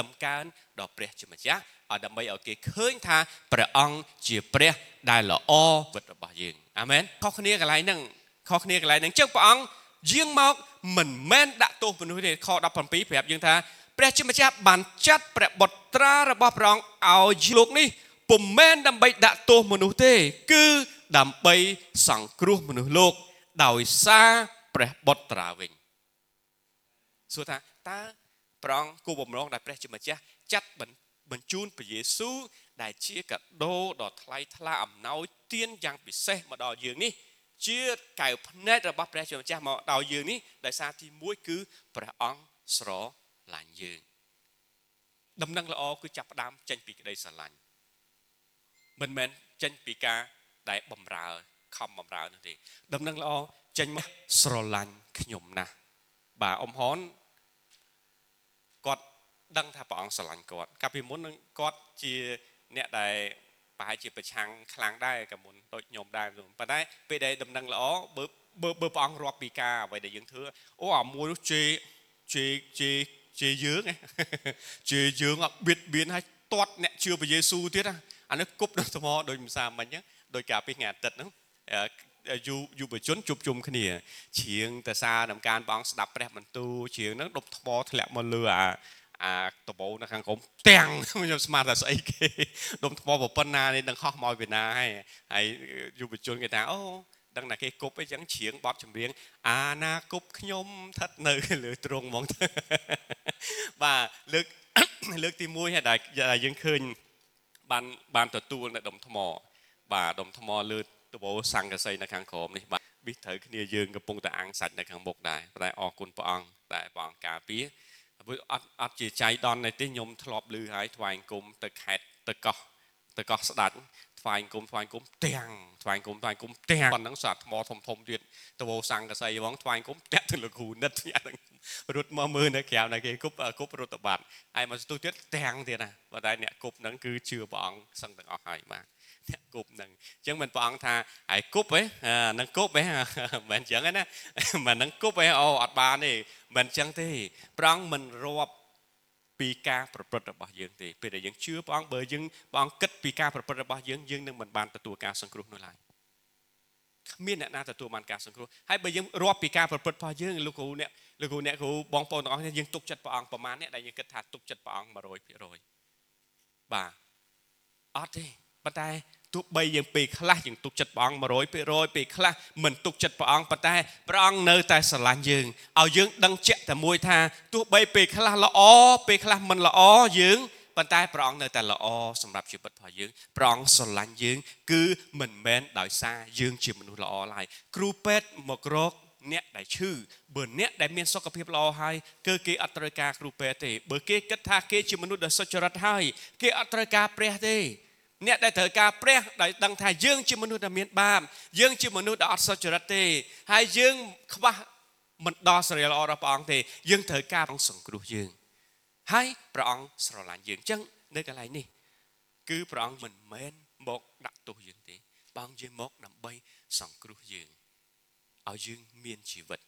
ដំកើងដល់ព្រះជាម្ចាស់ឲ្យ ដើម្បីឲ្យគេឃើញថាព្រះអង្គជាព្រះដែលល្អវិតរបស់យើងអាមែនខុសគ្នាកន្លែងហ្នឹងខុសគ្នាកន្លែងហ្នឹងចឹងព្រះអង្គយាងមកមិនមែនដាក់ទោសមនុស្សទេខ17ប្រាប់យើងថាព្រះជាម្ចាស់បានចាត់ព្រះបុត្រារបស់ព្រះអង្គឲ្យលោកនេះពុំមែនដើម្បីដាក់ទោសមនុស្សទេ គឺដើម្បីសង្គ្រោះមនុស្សលោកដោយសារព្រះបុត្រាវិញសួរថាតើព្រះអង្គគូបំរងដែលព្រះជាម្ចាស់ចាត់ប ញ្ជូនព្រះយេស៊ូវដែលជាកាដូដ៏ថ្លៃថ្លាអំណោយទានយ៉ាងពិសេសមកដល់យើងនេះជាកៅភ្នែករបស់ព្រះជាម្ចាស់មកដល់យើងនេះដោយសារទី1គឺព្រះអង្គស្រឡាញ់យើងដំណឹងល្អគឺចាប់ផ្ដើមចេញពីក្តីស្រឡាញ់មិនមែនចេញពីការដែលបំរើខំបំរើនោះទេ ដំណឹងល្អចេញមកស្រឡាញ់ខ្ញុំណាស់បាទអ៊ំហនគាត់ ដឹងថាព្រះអង្គស្រឡាញ់គាត់កាលពីមុននឹងគាត់ជាអ្នកដែលប្រហែលជាប្រឆាំងខ្លាំងដែរក៏មុនដូចខ្ញុំដែរប៉ុន្តែពេលដែលដំណឹងល្អបើបើបើព្រះអង្គរាប់ពីការអ្វីដែលយើងធ្វើអូអាមួយនោះជេជេជេជេយើងជេយើងអត់បៀតបៀនឲ្យទាត់អ្នកជឿព្រះយេស៊ូវទៀតអានេះគប់ដល់ថ្មដូចមិនសាមិញដូចកាលពីថ្ងៃអាទិត្យហ្នឹងយុយុវជនជួបជុំគ្នាជ្រៀងតសាដំការបងស្ដាប់ព្រះបន្ទូលជ្រៀងហ្នឹងដុបថ្មធ្លាក់មកលើអា អាដបោនៅខាងក្រោមទាំងខ្ញុំស្មានថាស្អីគេដុំថ្មប៉ុណ្ណានេះនឹងហោះមកពីណាហើយហើយយុវជនគេថាអូដឹងថាគេគប់អីចឹងជ្រៀងបត់ចម្រៀងអាណាគប់ខ្ញុំស្ថិតនៅលើទ្រង់ហ្មងបាទលើកលើកទី1ហើយដែលយើងឃើញបានបានទទួលនៅដុំថ្ម បាទដុំថ្មលើដបោសង្កសីនៅខាងក្រោមនេះបាទវាត្រូវគ្នាយើងកំពុងតែអាំងសាច់នៅខាងមុខដែរតែអរគុណព្រះអង្គតែព្រះអង្គការពារ ព្រោះអត់អត់ជាចៃដន្យទេខ្ញុំធ្លាប់ឮហើយថ្វាយគុំទៅខេតទៅកោះទៅកោះស្ដាច់ថ្វាយគុំថ្វាយគុំទាំងថ្វាយគុំថ្វាយគុំទាំងប៉ុណ្ណឹងសាថ្មធំធំទៀតតវោសង្កសីហ្មងថ្វាយគុំតាក់ទៅលោកគ្រូនិតអាហ្នឹងរត់មកមើលនៅក្រៅនៅគេគប់គប់រត់តបាត់ហើយមកស្ទុះទៀតទាំងទៀតណាប៉ុន្តែអ្នកគប់ហ្នឹងគឺជឿព្រះអង្គសឹងទាំងអស់ហើយបាទ អ្នកគប់ហ្នឹងអញ្ចឹងមិនព្រះអង្គថាហើយគប់ហ៎នឹងគប់ហ៎មិនមែនអញ្ចឹងណាមិននឹងគប់ហ៎អូអត់បានទេមិនអញ្ចឹងទេព្រះអង្គមិនរាប់ពីការប្រព្រឹត្តរបស់យើងទេពេលដែលយើងជឿព្រះអង្គបើយើងព្រះអង្គគិតពីការប្រព្រឹត្តរបស់យើងយើងនឹងមិនបានទទួលការសង្គ្រោះនោះឡើយគ្មានអ្នកណាទទួលបានការសង្គ្រោះហើយបើយើងរាប់ពីការប្រព្រឹត្តរបស់យើងលោកគ្រូអ្នកលោកគ្រូអ្នកគ្រូបងប្អូនទាំងអស់គ្នាយើងទុកចិត្តព្រះអង្គប្រមាណអ្នកដែលយើងគិតថាទុកចិត្តព្រះអង្គ100%បាទអត់ទេ ប៉ុន្តែទោះបីយើងពេលខ្លះយើងទុកចិត្តព្រះអង្គ100%ពេលខ្លះមិនទុកចិត្តព្រះអង្គប៉ុន្តែព្រះអង្គនៅតែស្រឡាញ់យើងឲ្យយើងដឹងជាក់តែមួយថាទោះបីពេលខ្លះល្អពេលខ្លះមិនល្អយើងប៉ុន្តែព្រះអង្គនៅតែល្អសម្រាប់ជីវិតរបស់យើងព្រះអង្គស្រឡាញ់យើង គឺមិនមែនដោយសារយើងជាមនុស្សល្អឡើយគ្រូពេទ្យមករកអ្នកដែលឈឺបើអ្នកដែលមានសុខភាពល្អហើយគឺគេអត់ត្រូវការគ្រូពេទ្យទេបើគេគិតថាគេជាមនុស្សដែលសុចរិតហើយគេអត់ត្រូវការព្រះទេ អ្នកដែលត្រូវការព្រះដែលដឹងថាយើងជាមនុស្សដែលមានបាបយើងជាមនុស្សដែលអត់សុចរិតទេហើយយើងខ្វះមិនដល់សេរីល្អរបស់ព្រះអង្គទេយើងត្រូវការព្រះអង្គសង្គ្រោះយើងហើយព្រះអង្គស្រឡាញ់យើងអញ្ចឹងនៅកន្លែងនេះ គឺព្រះអង្គមិនមែនមកដាក់ទោសយើងទេព្រះអង្គយាងមកដើម្បីសង្គ្រោះយើងឲ្យយើងមានជីវិត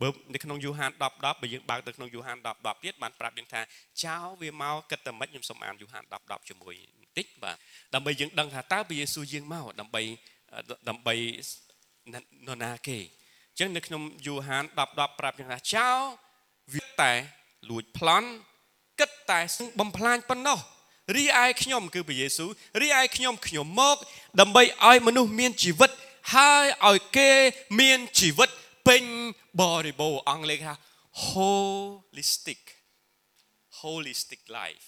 បើនៅក្នុងយូហាន10 10បើយើងបើកទៅក្នុងយូហាន10 10ទៀតបានប្រាប់យើងថាចៅវាមកគិតតែម៉េចខ្ញុំសូមអានយូហាន10 10ជាមួយបន្តិចបាទដើម្បីយើងដឹងថាតើព្រះយេស៊ូវយាងមកដើម្បីដើម្បីនរណាគេអញ្ចឹងនៅក្នុងយូហាន10 10ប្រាប់យើងថាចៅវាតែលួចប្លន់គិតតែបំផ្លាញប៉ុណ្ណោះរីឯខ្ញុំគឺព្រះយេស៊ូវរីឯខ្ញុំខ្ញុំមក ដើម្បីឲ្យមនុស្សមានជីវិតហើយឲ្យគេមានជីវិត ពេញបរិបូរណ៍អង់គ្លេសថា holistic holistic life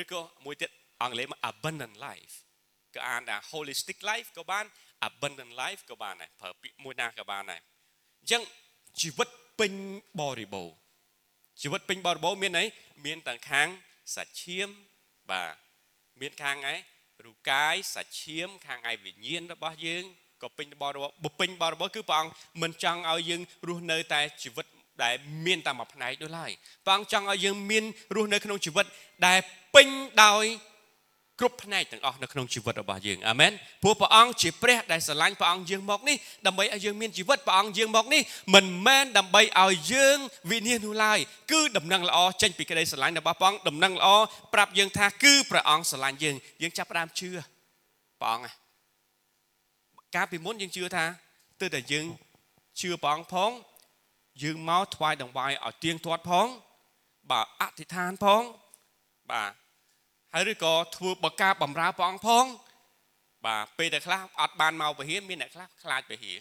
ឬក៏មួយទៀតអង់គ្លេសមក abundant life ក៏អានថា holistic life ក៏បាន abundant life ក៏បានដែរប្រើពាក្យមួយណាក៏បានដែរអញ្ចឹងជីវិតពេញបរិបូរណ៍ជីវិតពេញបរិបូរណ៍មានអីមានទាំងខាងសាច់ឈាមបាទមានខាងឯរូបកាយសាច់ឈាមខាងឯវិញ្ញាណរបស់យើង ក៏ពេញបរិបបពេញបរិបគឺព្រះអង្គមិនចង់ឲ្យយើងរស់នៅតែជីវិតដែលមានតែមួយផ្នែកនោះឡើយព្រះអង្គចង់ឲ្យយើងមានរស់នៅក្នុងជីវិតដែលពេញដោយគ្រប់ផ្នែកទាំងអស់នៅក្នុងជីវិតរបស់យើងអាមែនព្រោះព្រះអង្គជាព្រះដែលស្រឡាញ់ព្រះអង្គយើងមកនេះដើម្បីឲ្យយើងមានជីវិតព្រះអង្គយើងមកនេះមិនមែនដើម្បីឲ្យយើងវិនិច្ឆ័យនោះឡើយគឺដំណឹងល្អចេញពីក្តីស្រឡាញ់របស់ព្រះអង្គដំណឹងល្អប្រាប់យើងថាគឺព្រះអង្គស្រឡាញ់យើងយើងចាប់ផ្ដើមជឿព្រះអង្គ កាលពីមុនយើងជឿថាទើបតែយើងជឿព្រះអង្គផងយើងមកថ្វាយដង្វាយឲ្យទៀងទាត់ផង បាទអធិដ្ឋានផងបាទហើយឬក៏ធ្វើបកាបំរើព្រះអង្គផង បាទពេលតែខ្លះអត់បានមកវិហារមានអ្នកខ្លះខ្លាចវិហារ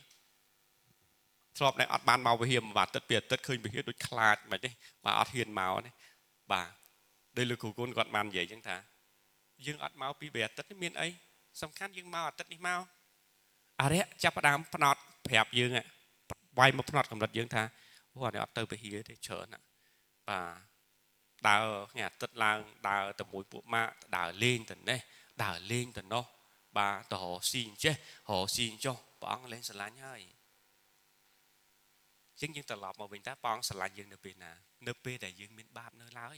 ធ្លាប់តែអត់បានមកវិហារមួយអាទិត្យពីរអាទិត្យឃើញវិហារដូចខ្លាចមិនទេបាទអត់ហ៊ានមកទេបាទដោយលោកគ្រូគុណគាត់បាននិយាយចឹងថាយើងអត់មកពីបីអាទិត្យមានអីសំខាន់យើងមកអាទិត្យនេះមក អរិយចាប់ផ្ដើមផ្នត់ប្រាប់យើងវាយមកផ្នត់កម្រិតយើងថាអូអានេះអត់ទៅវិហារទេច្រើនបាទដើរថ្ងៃអាទិត្យឡើងដើរទៅមួយពួកម៉ាក់ដើរលេងទៅនេះដើរលេងទៅនោះបាទទៅរកស៊ីអញ្ចេះរកស៊ីអញ្ចោះព្រះអង្គលែងស្រឡាញ់ហើយជាងយើងត្រឡប់មកវិញតើព្រះអង្គស្រឡាញ់យើងនៅពេលណានៅពេលដែលយើងមានបាបនៅឡើយ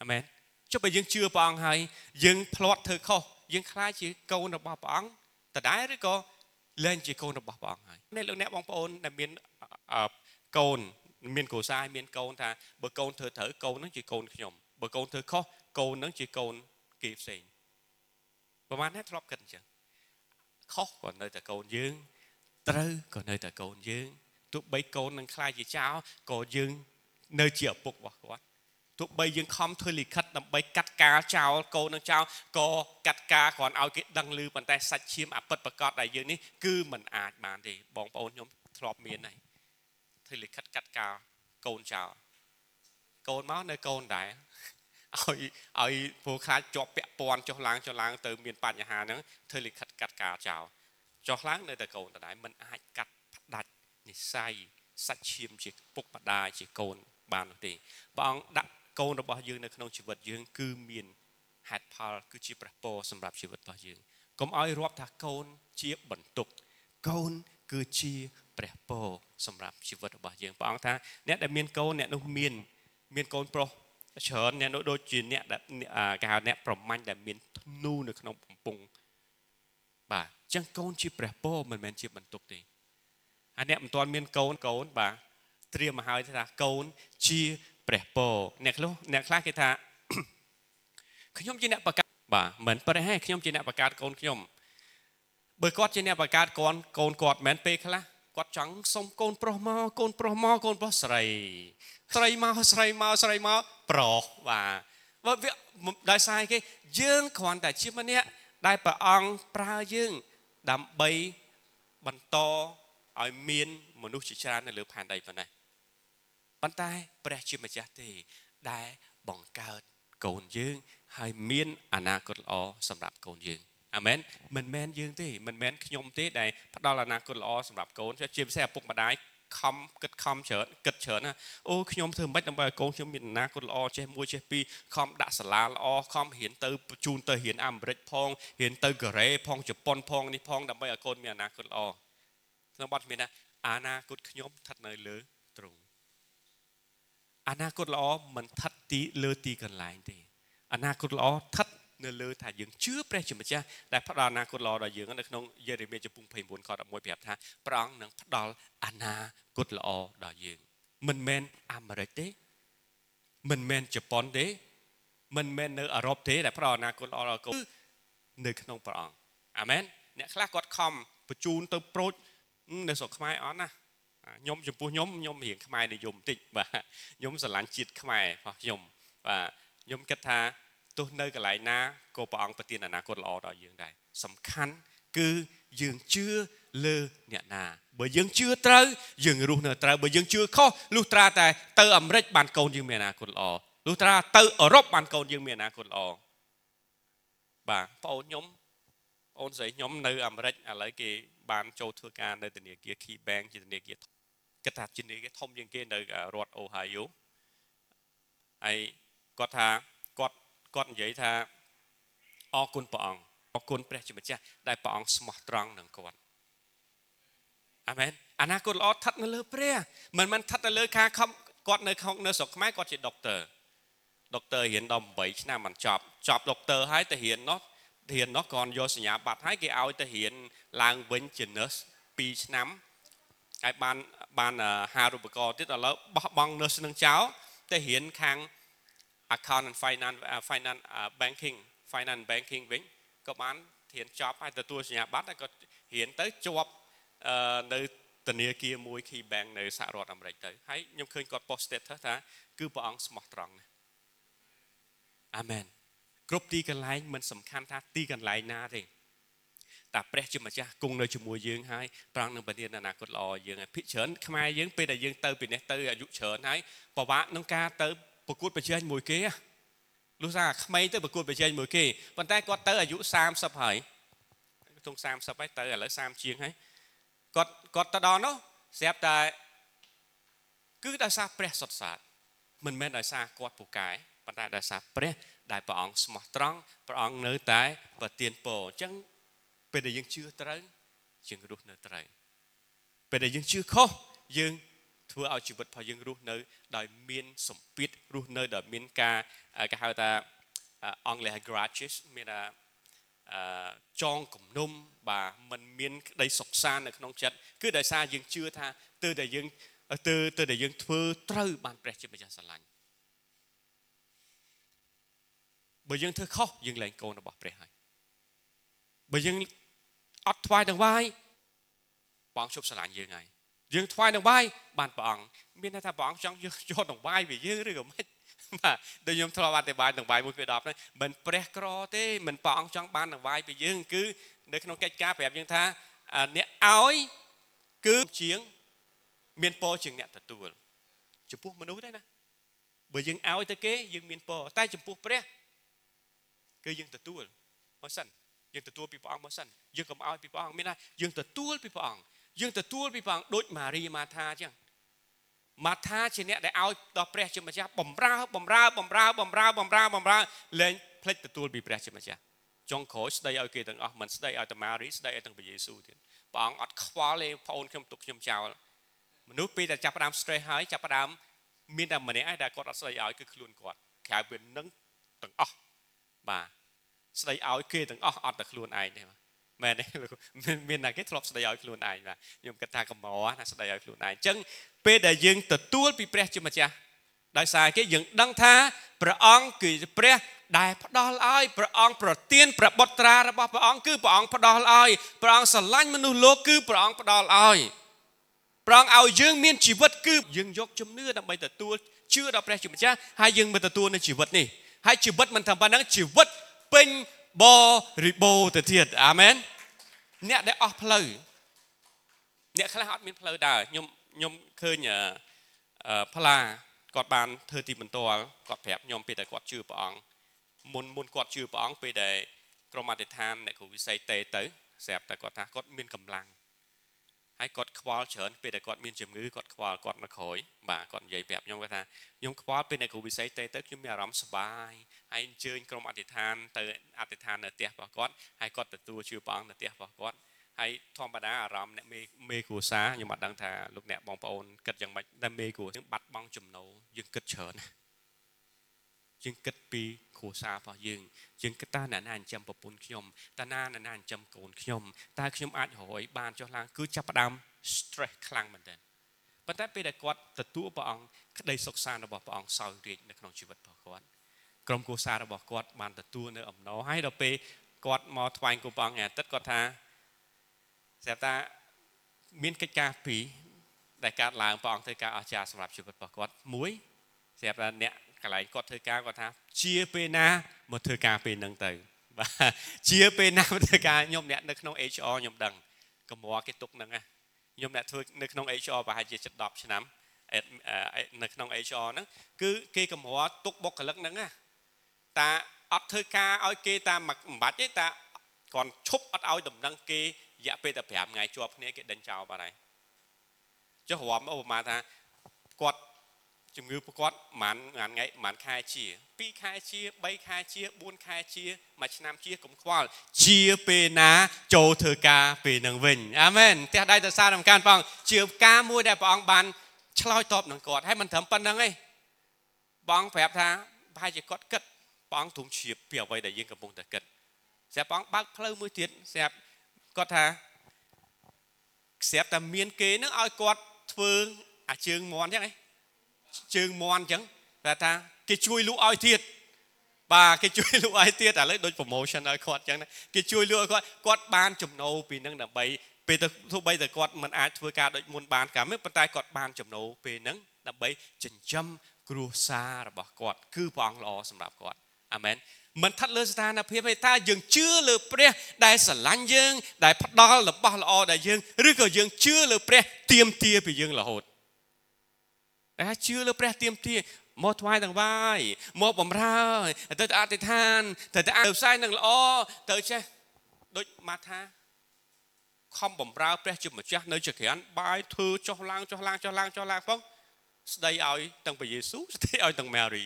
អាមែនចុះបើយើងជឿព្រះអង្គហើយយើង ផ្លាត់ធ្វើខុសយើងខ្លាចជាកូនរបស់ព្រះអង្គតដែរឬក៏ លែងជាកូនរបស់ព្រះអង្គហើយនេះលោកអ្នកបងប្អូនដែលមានកូនមានគ្រួសារមានកូនថាបើកូនធ្វើត្រូវកូននឹងជាកូនខ្ញុំបើកូនធ្វើខុសកូននឹងជាកូនគេផ្សេងប្រហែលណាធ្លាប់គិតអញ្ចឹងខុសក៏នៅតែកូនយើង ត្រូវក៏នៅតែកូនយើងទោះបីកូននឹងខ្លាចជាចោលក៏យើង នៅជាឪពុករបស់គាត់ ទោះបីយើងខំធ្វើលិខិតដើម្បីកាត់ការចោលកូននឹងចោលក៏កាត់ការគ្រាន់ឲ្យគេដឹងឮប៉ុន្តែសាច់ឈាមអពិតប្រកបដែលយើងនេះគឺมันអាចបានទេបងប្អូនខ្ញុំធ្លាប់មានហើយធ្វើលិខិតកាត់ការកូនចោលកូនមកនៅកូនដែរឲ្យឲ្យព្រោះខ្លាចជាប់ពាក់ព័ន្ធចុះឡើងចុះឡើងទៅមានបញ្ហាហ្នឹងធ្វើលិខិតកាត់ការចោលចុះឡើងនៅតែកូនដដែលมันអាចកាត់ផ្ដាច់និស័យសាច់ឈាមជាពុកម្ដាយជាកូនបាននោះទេព្រះអង្គដាក់ កូនរបស់យើងនៅក្នុងជីវិតយើង គឺមានហេតុផលគឺជាព្រះពរសម្រាប់ជីវិតរបស់យើងកុំឲ្យរាប់ថាកូនជាបន្ទុក កូនគឺជាព្រះពរសម្រាប់ជីវិតរបស់យើងព្រះអង្គថាអ្នកដែលមានកូនអ្នកនោះមាន មានកូនប្រុសច្រើនអ្នកនោះដូចជាអ្នកដែលគេហៅអ្នកប្រមាញ់ដែលមានធ្នូនៅក្នុងបំពង់បាទអញ្ចឹងកូនជាព្រះពរមិនមែនជាបន្ទុកទេហើយអ្នកមិនទាន់មានកូនកូនបាទត្រៀមមកហើយថាកូនជា ព្រះពរអ្នកខ្លះអ្នកខ្លះគេថាខ្ញុំជាអ្នកបង្កើតបាទមិនប្រហែលខ្ញុំជាអ្នកបង្កើតកូនខ្ញុំបើគាត់ជាអ្នកបង្កើតកូនកូនគាត់មិនពេលខ្លះគាត់ចង់សុំកូនប្រុសមកកូនប្រុសមកកូនប្រុសស្រី ស្រីមកស្រីមកស្រីមកប្រុសបាទបើវាដោយសារគេយើងគ្រាន់តែជាម្នាក់ដែលព្រះអង្គប្រើយើងដើម្បីបន្តឲ្យមានមនុស្សជាច្រើននៅលើផែនដីប៉ុណ្ណេះ ប៉ុន្តែព្រះជាម្ចាស់ទេដែលបង្កើតកូនយើងហើយមានអនាគតល្អសម្រាប់កូនយើងអាមែនមិនមែនយើងទេមិនមែនខ្ញុំទេដែលផ្ដល់អនាគតល្អសម្រាប់កូនជាពិសេសឪពុកម្ដាយខំគិតខំច្រើនគិតច្រើនណាអូខ្ញុំធ្វើមិនដើម្បីឲ្យកូនខ្ញុំមានអនាគតល្អចេះមួយចេះពីរខំដាក់សាលាល្អខំរៀនទៅជូនទៅរៀនអាមេរិកផងរៀនទៅកូរ៉េផងជប៉ុនផងនេះផងដើម្បីឲ្យកូនមានអនាគតល្អក្នុងបទមានថាអនាគតខ្ញុំស្ថិតនៅលើទ្រង់ អនាគតល្អមិនស្ថិតទីលើទីកន្លែងទេអនាគតល្អស្ថិតនៅលើថាយើងជឿព្រះជាម្ចាស់ដែលផ្ដល់អនាគតល្អដល់យើងនៅក្នុងយេរេមៀចំពុក29ខ11ប្រាប់ថាព្រះអង្គនឹងផ្ដល់អនាគតល្អដល់យើង មិនមែនអាមេរិកទេមិនមែនជប៉ុនទេ មិនមែននៅអឺរ៉ុបទេដែលផ្ដល់អនាគតល្អដល់កូននៅក្នុងព្រះអង្គអាមែនអ្នកខ្លះគាត់ខំបញ្ជូនទៅប្រូចនៅស្រុកខ្មែរអត់ណា ខ្ញុំចំពោះខ្ញុំខ្ញុំរៀងខ្មែរនិយមបន្តិចបាទខ្ញុំស្រឡាញ់ជាតិខ្មែររបស់ខ្ញុំបាទខ្ញុំគិតថាទោះនៅកន្លែងណាក៏ព្រះអង្គប្រទានអនាគតល្អដល់យើងដែរសំខាន់គឺយើងជឿលើអ្នកណាបើយើងជឿត្រូវយើងរស់នៅត្រូវបើយើងជឿខុសលុះត្រាតែទៅអាមេរិកបានកូនយើងមានអនាគតល្អលុះត្រាទៅអឺរ៉ុបបានកូនយើងមានអនាគតល្អបាទបងអូនខ្ញុំអូនស្រីខ្ញុំនៅអាមេរិកឥឡូវគេបានចូលធ្វើការនៅធនាគារ Key Bank ជាធនាគារ គិតថាជាធនាគារធំជាងគេនៅរដ្ឋ Ohio ហើយគាត់ថាគាត់និយាយថាអរគុណព្រះអង្គអរគុណព្រះជាម្ចាស់ដែលព្រះអង្គស្មោះត្រង់នឹងគាត់អាមែនអនាគតល្អស្ថិតនៅលើព្រះមិនមែនស្ថិតនៅលើការខំគាត់នៅក្នុងនៅស្រុកខ្មែរគាត់ជាដុកទ័រដុកទ័ររៀនដល់8ឆ្នាំមិនចប់ចប់ដុកទ័រហើយទៅរៀននោះរៀននោះគាត់យកសញ្ញាបត្រហើយគេឲ្យទៅរៀនឡើងវិញជា nurse 2ឆ្នាំហើយបាន បានហារូបករណ៍ទៀតឥឡូវបោះបង់ nurse នឹងចោលទៅរៀនខាង account and finance finance banking finance banking វិញក៏បានរៀនចប់ហើយទទួលសញ្ញាបត្រហើយក៏រៀនទៅជាប់នៅធនាគារមួយ Key Bank នៅសហរដ្ឋអាមេរិកទៅហើយខ្ញុំឃើញគាត់ post status ថាគឺព្រះអង្គស្មោះត្រង់ណាស់អាមែនគ្រប់ទីកន្លែងមិនសំខាន់ថាទីកន្លែងណាទេ តែព្រះជាម្ចាស់គង់នៅជាមួយយើងហើយប្រងនឹងបញ្ញាអនាគតល្អយើងហើយភិកច្រើនខ្មែរយើងពេលដែលយើងទៅពីនេះទៅអាយុច្រើនហើយពិបាកនឹងការទៅប្រកួតប្រជែងមួយគេលុះថាក្មេងទៅប្រកួតប្រជែងមួយគេប៉ុន្តែគាត់ទៅអាយុ30ហើយទង30ហើយទៅឥឡូវ30ជាងហើយគាត់គាត់ទៅដល់នោះស្រាប់តែគឺដោយសារព្រះសុទ្ធសាធមិនមែនដោយសារគាត់ពូកែប៉ុន្តែដោយសារព្រះដែលព្រះអង្គស្មោះត្រង់ព្រះអង្គនៅតែប្រទានពរអញ្ចឹង ពេលដែលយើងជឿត្រូវយើងរស់នៅត្រូវពេលដែលយើងជឿខុសយើងធ្វើឲ្យជីវិតរបស់យើងរស់នៅដោយមានសម្ពាធរស់នៅដោយមានការគេហៅថាអង់គ្លេស grudges មានថាចងគំនុំបាទมันមានក្តីសុខសាន្តនៅក្នុងចិត្តគឺដោយសារយើងជឿថាទើតែយើងទើទើតែយើងធ្វើត្រូវបានព្រះជាម្ចាស់ស្រឡាញ់បើយើងធ្វើខុសយើងលែងកូនរបស់ព្រះហើយបើយើង អត់ថ្វាយទាំងវាយបងជប់ស្រឡាញ់យើងហើយយើងថ្វាយទាំងវាយបានព្រះអង្គមានន័យថាព្រះអង្គចង់យកយកទាំងវាយពីយើងឬក៏មិនបាទដូចខ្ញុំធ្លាប់អធិប្បាយទាំងវាយមួយពី10ហ្នឹងមិនព្រះក្រទេមិនព្រះអង្គចង់បានទាំងវាយពីយើងគឺនៅក្នុងកិច្ចការប្រាប់យើងថាអ្នកឲ្យគឺជាងមានពរជាងអ្នកទទួលចំពោះមនុស្សទេណាបើយើងឲ្យទៅគេយើងមានពរតែចំពោះព្រះគឺយើងទទួលមកសិន យើងទទួលពីព្រះអង្គមកសិនយើងកុំឲ្យពីព្រះអង្គមានថាយើងទទួលពីព្រះអង្គយើងទទួលពីព្រះអង្គដូចម៉ារីម៉ាថាអញ្ចឹងម៉ាថាជាអ្នកដែលឲ្យដល់ព្រះជាម្ចាស់បំរើបំរើបំរើបំរើបំរើបំរើលែងភ្លេចទទួលពីព្រះជាម្ចាស់ចុងក្រោយស្ដីឲ្យគេទាំងអស់មិនស្ដីឲ្យតែម៉ារីស្ដីឲ្យទាំងព្រះយេស៊ូវទៀតព្រះអង្គអត់ខ្វល់ទេបងអូនខ្ញុំទុកខ្ញុំចោលមនុស្សពេលតែចាប់ផ្ដើម stress ហើយចាប់ផ្ដើមមានតែម្នាក់ឯងដែលគាត់អត់ស្ដីឲ្យគឺខ្លួនគាត់ក្រៅពីនឹងទាំងអស់បាទ ស្ដីឲ្យគេទាំងអស់អត់តែខ្លួនឯងទេមែនទេមានតែគេធ្លាប់ស្ដីឲ្យខ្លួនឯងបាទខ្ញុំគិតថាកម្រណាស្ដីឲ្យខ្លួនឯងអញ្ចឹងពេលដែលយើងទទួលពីព្រះជាម្ចាស់ដោយសារគេយើងដឹងថាព្រះអង្គគឺព្រះដែលផ្ដល់ឲ្យព្រះអង្គប្រទានព្រះបុត្រារបស់ព្រះអង្គគឺព្រះអង្គផ្ដល់ឲ្យព្រះអង្គស្រឡាញ់មនុស្សលោកគឺព្រះអង្គផ្ដល់ឲ្យព្រះអង្គឲ្យយើងមានជីវិតគឺយើងយកជំនឿដើម្បីទទួលជឿដល់ព្រះជាម្ចាស់ហើយយើងមិនទទួលនៅជីវិតនេះហើយជីវិតមិនត្រឹមប៉ុណ្ណឹងជីវិត ពេញបរិបូរណ៍ទៅទៀតអាមែនអ្នកដែលអស់ផ្លូវអ្នកខ្លះអត់មានផ្លូវដើរខ្ញុំខ្ញុំឃើញផ្លាគាត់បានធ្វើទីបន្ទាល់គាត់ប្រាប់ខ្ញុំពេលដែលគាត់ជឿព្រះអង្គមុនមុនគាត់ជឿព្រះអង្គពេលដែលក្រុមអធិដ្ឋានអ្នកគ្រូវិស័យតេទៅស្រាប់តែគាត់ថាគាត់មានកម្លាំង ហើយគាត់ខ្វល់ច្រើនពេលដែលគាត់មានជំងឺគាត់ខ្វល់គាត់នៅក្រោយបាទគាត់និយាយប្រាប់ខ្ញុំគាត់ថាខ្ញុំខ្វល់ពេលអ្នកគ្រូវិស័យតេទៅខ្ញុំមានអារម្មណ៍សុបាយហើយអញ្ជើញក្រុមអធិដ្ឋានទៅអធិដ្ឋាននៅផ្ទះរបស់គាត់ហើយគាត់ទទួលជឿព្រះអង្គនៅផ្ទះរបស់គាត់ហើយធម្មតាអារម្មណ៍អ្នកមេមេគ្រួសារខ្ញុំអត់ដឹងថាលោកអ្នកបងប្អូនគិតយ៉ាងម៉េចតែមេគ្រួសារបាត់បង់ចំណូលយើងគិតច្រើនណា យើងគិតពីគ្រួសាររបស់យើងយើងគិតថាអ្នកណាចិញ្ចឹមប្រពន្ធខ្ញុំតើណាអ្នកណាចិញ្ចឹមកូនខ្ញុំតើខ្ញុំអាចរយបានចុះឡើងគឺចាប់ផ្ដើម stress ខ្លាំងមែនទែនប៉ុន្តែពេលដែលគាត់ទទួលព្រះអង្គក្តីសុខសាន្តរបស់ព្រះអង្គសោយរាជ្យនៅក្នុងជីវិតរបស់គាត់ក្រុមគ្រួសាររបស់គាត់បានទទួលនៅអំណរហើយដល់ពេលគាត់មកថ្វាយគុំព្រះអង្គអាទិត្យគាត់ថាស្រាប់ថាមានកិច្ចការពីរដែលកើតឡើងព្រះអង្គធ្វើការអស្ចារ្យសម្រាប់ជីវិតរបស់គាត់មួយស្រាប់ថាអ្នក កន្លែងគាត់ធ្វើការគាត់ថា ជាពេលណាមកធ្វើការពេលហ្នឹងទៅបាទជាពេលណាមកធ្វើការខ្ញុំអ្នកនៅក្នុង HR ខ្ញុំដឹងកម្រគេទុកហ្នឹងណាខ្ញុំអ្នកធ្វើនៅក្នុង HR ប្រហែលជាជិត10ឆ្នាំនៅក្នុង HR ហ្នឹងគឺគេកម្រទុកបុគ្គលិកហ្នឹងណាតាអត់ធ្វើការឲ្យគេតាមមិនបាច់ទេតាគាត់ឈប់អត់ឲ្យដំណឹងគេរយៈពេលតែ5ថ្ងៃជាប់គ្នាគេដេញចោលបាត់ហើយចុះរាប់ឧបមាថាគាត់ ជំងឺប្រកបប្រហែលប្រហែលថ្ងៃប្រហែលខែជា2ខែជា3ខែជា4ខែជាមួយឆ្នាំជាកុំខ្វល់ជាពេលណាចូលធ្វើការពេលនឹងវិញអាមែនផ្ទះដៃទៅសារនំការព្រះអង្គជាការមួយដែលព្រះអង្គបានឆ្លើយតបនឹងគាត់ហើយមិនត្រឹមប៉ុណ្្នឹងទេបងប្រាប់ថាប្រហែលជាគាត់គិតព្រះអង្គទ្រង់ជ្រាបពីអ្វីដែលយើងកំពុងតែគិតស្រាប់ព្រះអង្គបើកផ្លូវមួយទៀតស្រាប់គាត់ថាស្រាប់តែមានគេនឹងឲ្យគាត់ធ្វើអាជើងមន់អញ្ចឹងឯង ជើងមន់អញ្ចឹងតែថាគេជួយលក់ឲ្យទៀតបាទគេជួយលក់ឲ្យទៀតឥឡូវដូច promotion ឲ្យគាត់អញ្ចឹងណាគេជួយលក់ឲ្យគាត់គាត់បានចំណូលពីនឹងដើម្បីពេលទៅទោះបីតែគាត់មិនអាចធ្វើការដូចមុនបានកាលនេះប៉ុន្តែគាត់បានចំណូលពេលហ្នឹងដើម្បីចិញ្ចឹមគ្រួសាររបស់គាត់ គឺព្រះអង្គល្អសម្រាប់គាត់អាមែនមិនថាត់លើស្ថានភាពទេតើយើងជឿលើព្រះដែលស្រឡាញ់យើង ដែលផ្ដល់របស់ល្អដល់យើងឬក៏យើងជឿលើព្រះទៀមទាពីយើងរហូត តែជឿលើព្រះទៀមទាមកថ្វាយទាំងវាយមកបំរើទៅអធិដ្ឋានទៅទៅផ្សាយនឹងល្អទៅចេះដូចមកថាខំបំរើព្រះជាម្ចាស់នៅជាក្រានបាយធ្វើចុះឡើងចុះឡើងចុះឡើងចុះឡើងផងស្ដីឲ្យទាំងព្រះយេស៊ូវស្ដីឲ្យទាំងម៉ារី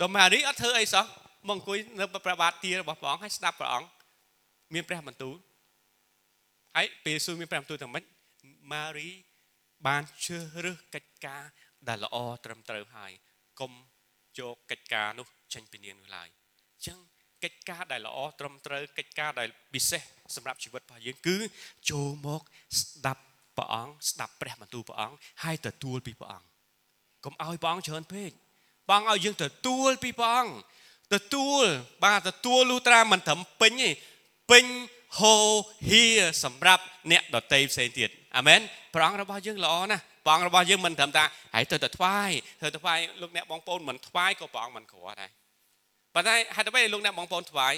ដល់ម៉ារីអត់ធ្វើអីសោះមកអង្គុយនៅព្រះបាទទារបស់ព្រះអង្គហើយស្ដាប់ព្រះអង្គមានព្រះបន្ទូលហើយព្រះយេស៊ូវមានព្រះបន្ទូលទាំងម៉េចម៉ារីបានជ្រើសរើសកិច្ចការ ដែលល្អត្រឹមត្រូវហើយកុំយកកិច្ចការនោះចេញពីនាងនោះឡើយអញ្ចឹងកិច្ចការដែលល្អត្រឹមត្រូវកិច្ចការដែលពិសេសសម្រាប់ជីវិតរបស់យើងគឺចូលមកស្ដាប់ព្រះអង្គស្ដាប់ព្រះបន្ទូលព្រះអង្គហើយទទួលពីព្រះអង្គកុំឲ្យព្រះអង្គច្រើនពេកព្រះអង្គឲ្យយើងទទួលពីព្រះអង្គទទួលបាទទទួលលុះត្រាមិនត្រឹមពេញទេពេញហូហៀសម្រាប់អ្នកដតីផ្សេងទៀតអាមែនព្រះអង្គរបស់យើងល្អណាស់ ព្រះអង្គរបស់យើងមិនត្រឹមថាហើយទៅទៅថ្វាយទៅទៅថ្វាយលោកអ្នកបងប្អូនមិនថ្វាយក៏ព្រះអង្គមិនក្រដែរប៉ុន្តែហេតុអ្វីលោកអ្នកបងប្អូនថ្វាយ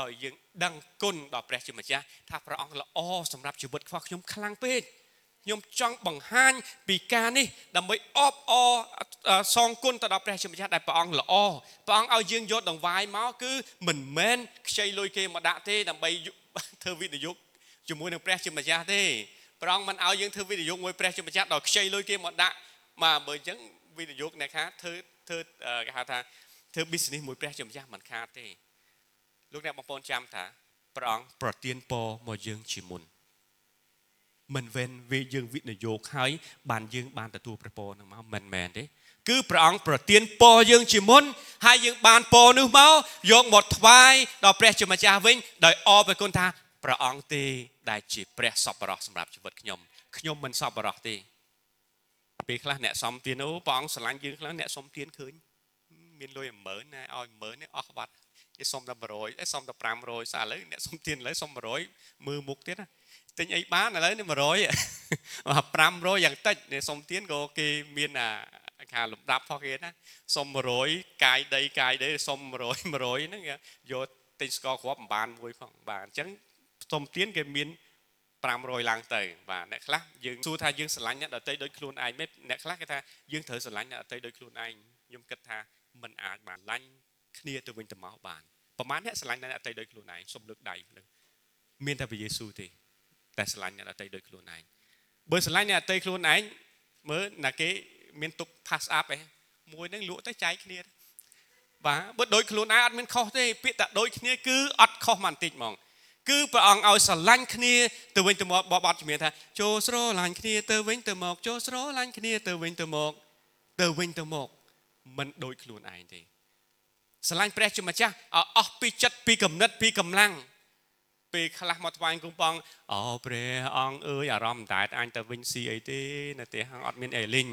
ដោយយើងដឹងគុណដល់ព្រះជាម្ចាស់ថាព្រះអង្គល្អសម្រាប់ជីវិតរបស់ខ្ញុំខ្លាំងពេកខ្ញុំចង់បង្ហាញពីការនេះដើម្បីអបអរសងគុណទៅដល់ព្រះជាម្ចាស់ដែលព្រះអង្គល្អព្រះអង្គឲ្យយើងយកដង្វាយមកគឺមិនមែនខ្ចីលុយគេមកដាក់ទេដើម្បីធ្វើវិនិយោគជាមួយនឹងព្រះជាម្ចាស់ទេ ព្រះអង្គមិនឲ្យយើងធ្វើវិនិយោគមួយព្រះជាម្ចាស់ដល់ខ្ចីលុយគេមកដាក់មកបើអញ្ចឹងវិនិយោគអ្នកខាធ្វើធ្វើគេហៅថាធ្វើ business មួយព្រះជាម្ចាស់មិនខាតទេលោកអ្នកបងប្អូនចាំថាព្រះអង្គប្រទានពរមកយើងជាមុនមិនវេនវាយើងវិនិយោគហើយបានយើងបានទទួលព្រះពរនឹងមកមិនមែនទេគឺព្រះអង្គប្រទានពរយើងជាមុនហើយយើងបានពរនោះមកយកមកថ្វាយដល់ព្រះជាម្ចាស់វិញដោយអរព្រះគុណថា ព្រះអង្គទេដែលជាព្រះសប្បុរសសម្រាប់ជីវិតខ្ញុំខ្ញុំមិនសប្បុរសទេពេលខ្លះអ្នកសំទានអូព្រះអង្គស្រឡាញ់យើងខ្លះអ្នកសំទានឃើញមានលុយ10000ណាឲ្យ10000នេះអស់ក្បាត់គេសុំតែ100ឯសុំតែ500សាឥឡូវអ្នកសុំទានឥឡូវសុំ100មើលមុខទៀតណាទិញអីបានឥឡូវនេះ100 500យ៉ាងតិចនេះសុំទានក៏គេមានអាខាលំដាប់ផងគេណាសុំ100កាយដីកាយដីសុំ100 100ហ្នឹងយកទិញស្ករគ្រាប់មិនបានមួយផងបាទអញ្ចឹង សុំទានគេមាន500ឡើងទៅបាទអ្នកខ្លះយើងសួរថាយើងស្រឡាញ់អ្នកដតីដូចខ្លួនឯងមិនអ្នកខ្លះគេថាយើងត្រូវស្រឡាញ់អ្នកដតីដូចខ្លួនឯងខ្ញុំគិតថាมันអាចបានឡាញ់គ្នាទៅវិញទៅមកបានប្រហែលអ្នកស្រឡាញ់អ្នកដតីដូចខ្លួនឯងសុំលើកដៃលើមានតែព្រះយេស៊ូវទេតែស្រឡាញ់អ្នកដតីដូចខ្លួនឯងបើស្រឡាញ់អ្នកដតីខ្លួនឯងមើលណាគេមានទុក pass up ឯងមួយហ្នឹងលក់ទៅចែកគ្នាបាទបើដូចខ្លួនឯងអត់មានខុសទេពាក្យតែដូចគ្នាគឺអត់ខុសមកបន្តិចហ្មង គឺព្រះអង្គឲ្យស្រឡាញ់គ្នាទៅវិញទៅមកបបត់ជំនាញថាចូលស្រឡាញ់គ្នាទៅវិញទៅមកចូលស្រឡាញ់គ្នាទៅវិញទៅមកទៅវិញទៅមកមិនដូចខ្លួនឯងទេស្រឡាញ់ព្រះជាម្ចាស់ឲ្យអស់ពីចិត្តពីគំនិតពីកម្លាំងពេលខ្លះមកថ្វាយគុំបងអូព្រះអង្គអើយអារម្មណ៍តែអញទៅវិញស៊ីអីទេនៅផ្ទះអត់មានអីលីង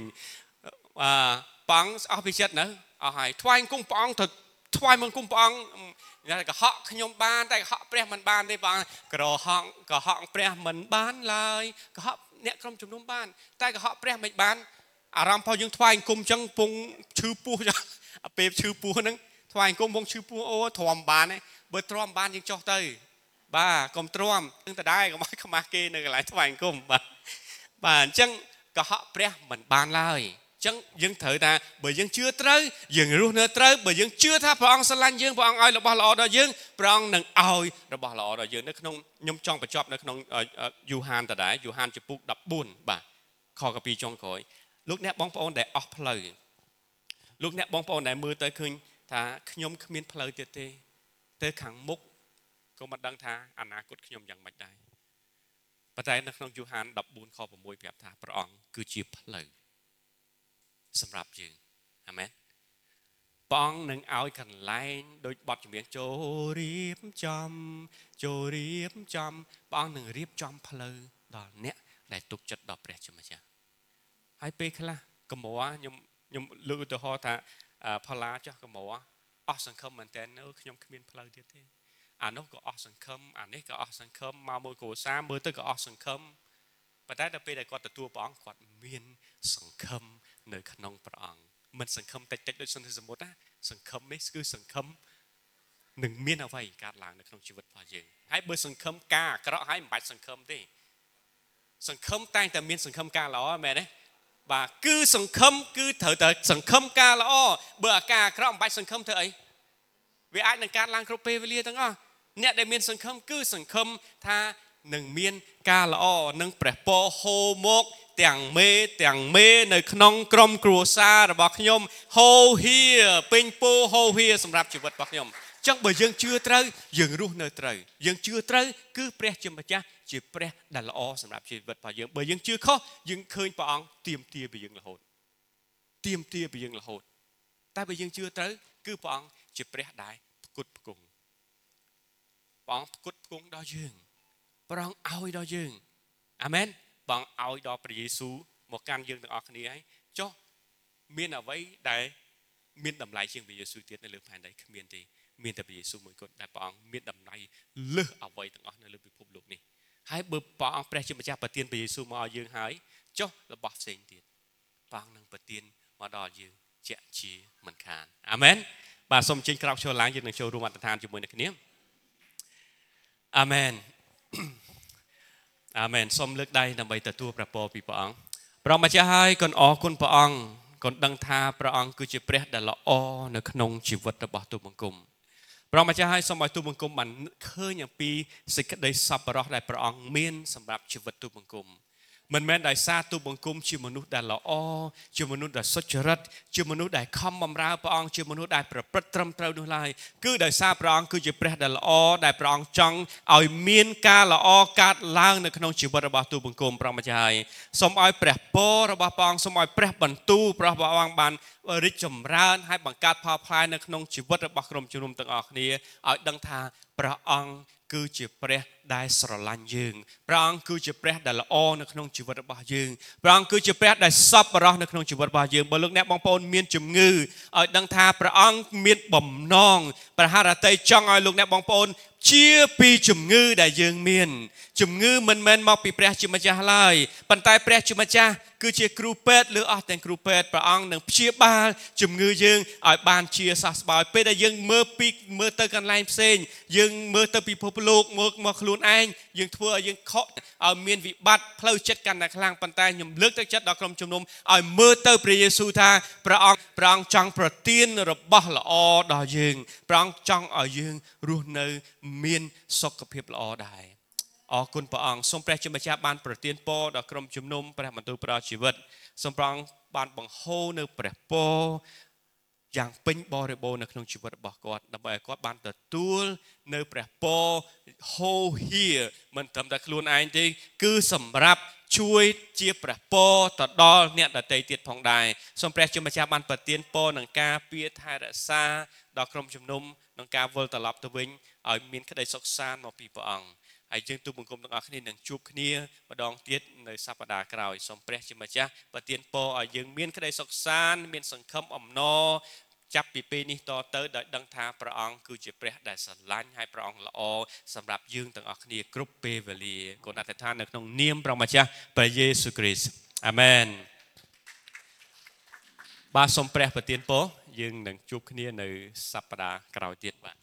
បាទបងអស់ពីចិត្តនៅអស់ហើយថ្វាយគុំព្រះអង្គទៅ ថ្វាយមកគុំព្រះអង្គកុហកខ្ញុំបានតែកុហកព្រះមិនបានទេបងក្រហកកុហកព្រះមិនបានឡើយកុហកអ្នកក្រុមជំនុំបាន តែកុហកព្រះមិនបានអារម្មណ៍របស់យើងថ្វាយគុំចឹងពងឈឺពោះចឹងពេលឈឺពោះហ្នឹងថ្វាយគុំពងឈឺពោះអូទ្រាំបានទេបើទ្រាំបានយើងចុះទៅ បាទកុំទ្រាំនឹងតដែរកុំឲ្យខ្មាស់គេនៅកន្លែងថ្វាយគុំបាទបាទអញ្ចឹងកុហកព្រះមិនបានឡើយ ចឹងយើងត្រូវថាបើយើងជឿត្រូវយើងរស់នៅត្រូវបើយើងជឿថាព្រះអង្គស្រឡាញ់យើងព្រះអង្គឲ្យរបស់ល្អដល់យើងព្រះអង្គនឹងឲ្យរបស់ល្អដល់យើងនៅក្នុងខ្ញុំចង់បញ្ចប់នៅក្នុងយូហានតដែរយូហានចំពុក14បាទខកពីចុងក្រោយលោកអ្នកបងប្អូនដែលអស់ផ្លូវលោកអ្នកបងប្អូនដែលមើលទៅឃើញថាខ្ញុំគ្មានផ្លូវទៀតទេទៅខាងមុខក៏មិនដឹងថាអនាគតខ្ញុំយ៉ាងម៉េចដែរប៉ុន្តែនៅក្នុងយូហាន14ខ6ប្រាប់ថាព្រះអង្គគឺជាផ្លូវ សម្រាប់យើងអាមែនព្រះអង្គនឹងឲ្យកន្លែងដូចបទចម្រៀងចូលរៀបចំចូលរៀបចំព្រះអង្គនឹងរៀបចំផ្លូវដល់អ្នកដែលទុកចិត្តដល់ព្រះជាម្ចាស់ហើយពេលខ្លះកម្រខ្ញុំខ្ញុំលើកឧទាហរណ៍ថាអឺផល្លាចោះកម្រអស់សង្ឃឹមមែនតើនៅខ្ញុំគ្មានផ្លូវទៀតទេអានោះក៏អស់សង្ឃឹមអានេះក៏អស់សង្ឃឹមមកមួយគ្រួសារមើលទៅក៏អស់សង្ឃឹម ប៉ុន្តែដល់ពេលដែលគាត់ទទួលព្រះអង្គគាត់មានសង្ឃឹមនៅក្នុងព្រះអង្គមិនសង្ឃឹមតិចតិចដូចសន្តិសមុទ្រណាសង្ឃឹមនេះគឺសង្ឃឹមនឹងមានអ្វីកើតឡើងនៅក្នុងជីវិតរបស់យើងហើយបើសង្ឃឹមការអាក្រក់ហើយមិនបាច់សង្ឃឹមទេសង្ឃឹមតែងតែមានសង្ឃឹមការល្អមែនទេបាទគឺសង្ឃឹមគឺត្រូវតែសង្ឃឹមការល្អបើអាការអាក្រក់មិនបាច់សង្ឃឹមធ្វើអីវាអាចនឹងកើតឡើងគ្រប់ពេលវេលាទាំងអស់អ្នកដែលមានសង្ឃឹមគឺសង្ឃឹមថា នឹងមានការល្អនឹងព្រះពរហូរមកទាំងមេទាំងមេនៅក្នុងក្រុមគ្រួសាររបស់ខ្ញុំហូរហៀពេញពោហូរហៀសម្រាប់ជីវិតរបស់ខ្ញុំអញ្ចឹងបើយើងជឿត្រូវយើងរស់នៅត្រូវយើងជឿត្រូវគឺព្រះជាម្ចាស់ជាព្រះដែលល្អសម្រាប់ជីវិតរបស់យើងបើយើងជឿខុសយើងឃើញព្រះអង្គទៀមទាពីយើងរហូតទៀមទាពីយើងរហូតតែបើយើងជឿត្រូវគឺព្រះអង្គជាព្រះដែលផ្គត់ផ្គង់ព្រះអង្គផ្គត់ផ្គង់ដល់យើង ព្រះអង្គឲ្យដល់យើងអាមែនព្រះអង្គឲ្យដល់ព្រះយេស៊ូវមកកាន់យើងទាំងអស់គ្នាហើយចុះមានអ្វីដែលមានតម្លៃជាងព្រះយេស៊ូវទៀតនៅលើផែនដីគ្មានទេមានតែព្រះយេស៊ូវមួយគត់ដែលព្រះអង្គមានតម្លៃលើសអ្វីទាំងអស់នៅលើពិភពលោកនេះហើយបើព្រះអង្គព្រះជាម្ចាស់ប្រទានព្រះយេស៊ូវមកឲ្យយើងហើយចុះរបស់ផ្សេងទៀតព្រះអង្គនឹងប្រទានមកដល់យើងជាក់ជាមិនខានអាមែនបាទសូមចេញក្រោកឈរឡើងយើងនឹងចូលរួមអធិដ្ឋានជាមួយនឹងគ្នាអាមែន អាមែនសូមលើកដៃដើម្បីទទួលព្រះពរពីព្រះអង្គព្រះម្ចាស់ហើយកូនអរគុណព្រះអង្គកូនដឹងថាព្រះអង្គគឺជាព្រះដែលល្អនៅក្នុងជីវិតរបស់ទូបង្គំព្រះម្ចាស់ហើយសូមឲ្យទូបង្គំបានឃើញអំពីសេចក្តីសប្បុរសដែលព្រះអង្គមានសម្រាប់ជីវិតទូបង្គំ មិនមែនដោយសារទូបង្គំជាមនុស្សដែលល្អជាមនុស្សដែលសុចរិតជាមនុស្សដែលខំបម្រើព្រះអង្គជាមនុស្សដែលប្រព្រឹត្តត្រឹមត្រូវនោះឡើយគឺដោយសារព្រះអង្គគឺជាព្រះដែលល្អដែលព្រះអង្គចង់ឲ្យមានការល្អកើតឡើងនៅក្នុងជីវិតរបស់ទូបង្គំព្រះម្ចាស់ហើយសូមឲ្យព្រះពររបស់ព្រះអង្គសូមឲ្យព្រះបន្ទូលព្រះអង្គបានរីកចម្រើនហើយបង្កើតផលផ្លែនៅក្នុងជីវិតរបស់ក្រុមជំនុំទាំងអស់គ្នាឲ្យដឹងថាព្រះអង្គ គឺជាព្រះដែលស្រឡាញ់យើងព្រះអង្គគឺជាព្រះដែលល្អនៅក្នុងជីវិតរបស់យើងព្រះអង្គគឺជាព្រះដែលសប្បុរសនៅក្នុងជីវិតរបស់យើងបើលោកអ្នកបងប្អូនមានជំងឺឲ្យដឹងថាព្រះអង្គមានបំណងព្រះハរតីចង់ឲ្យលោកអ្នកបងប្អូន ជាពីជំងឺដែលយើងមានជំងឺមិនមែនមកពីព្រះជាម្ចាស់ឡើយប៉ុន្តែព្រះជាម្ចាស់គឺជាគ្រូពេទ្យឬអស់ទាំងគ្រូពេទ្យព្រះអង្គនឹងព្យាបាលជំងឺយើងឲ្យបានជាសះស្បើយពេលដែលយើងមើលពីមើលទៅកន្លែងផ្សេងយើងមើលទៅពិភពលោកមកមកខ្លួនឯងយើងធ្វើឲ្យយើងខកឲ្យមានវិបត្តិផ្លូវចិត្តកាន់តែខ្លាំងប៉ុន្តែខ្ញុំលើកទឹកចិត្តដល់ក្រុមជំនុំឲ្យមើលទៅព្រះយេស៊ូវថាព្រះអង្គព្រះអង្គចង់ប្រទានរបស់ល្អដល់យើងព្រះអង្គចង់ឲ្យយើងរស់នៅមានសុខភាពល្អដែរអរគុណព្រះអង្គសូមព្រះជាម្ចាស់បានប្រទានពរដល់ក្រុមជំនុំព្រះបន្ទូលប្រោជីវិតសូមព្រះអង្គបានបង្ហូរនៅព្រះពរ យ៉ាងពេញបរិបូរណ៍នៅក្នុងជីវិតរបស់គាត់ដើម្បីឲ្យគាត់បានទទួលនៅព្រះពរហូរហៀមិនត្រឹមតែខ្លួនឯងទេគឺសម្រាប់ជួយជាព្រះពរទៅដល់អ្នកដទៃទៀតផងដែរសូមព្រះជាម្ចាស់បានប្រទានពរនឹងការពារថែរក្សាដល់ក្រុមជំនុំក្នុងការវិលត្រឡប់ទៅវិញឲ្យមានក្តីសុខសាន្តមកពីព្រះអង្គ ហើយយើងទូបង្គំទាំងអស់គ្នានឹងជួបគ្នាម្ដងទៀតនៅសប្តាហ៍ក្រោយសូមព្រះជាម្ចាស់ប្រទានពរឲ្យយើងមានក្តីសុខសាន្តមានសង្ឃឹមអំណរចាប់ពីពេលនេះតទៅដោយដឹងថាព្រះអង្គគឺជាព្រះដែលស្រឡាញ់ហើយព្រះអង្គល្អសម្រាប់យើងទាំងអស់គ្នាគ្រប់ពេលវេលាគុណអធិដ្ឋាននៅក្នុងនាមព្រះម្ចាស់ព្រះយេស៊ូវគ្រីស្ទអាមែនបាទសូមព្រះប្រទានពរយើងនឹងជួបគ្នានៅសប្តាហ៍ក្រោយទៀតបាទ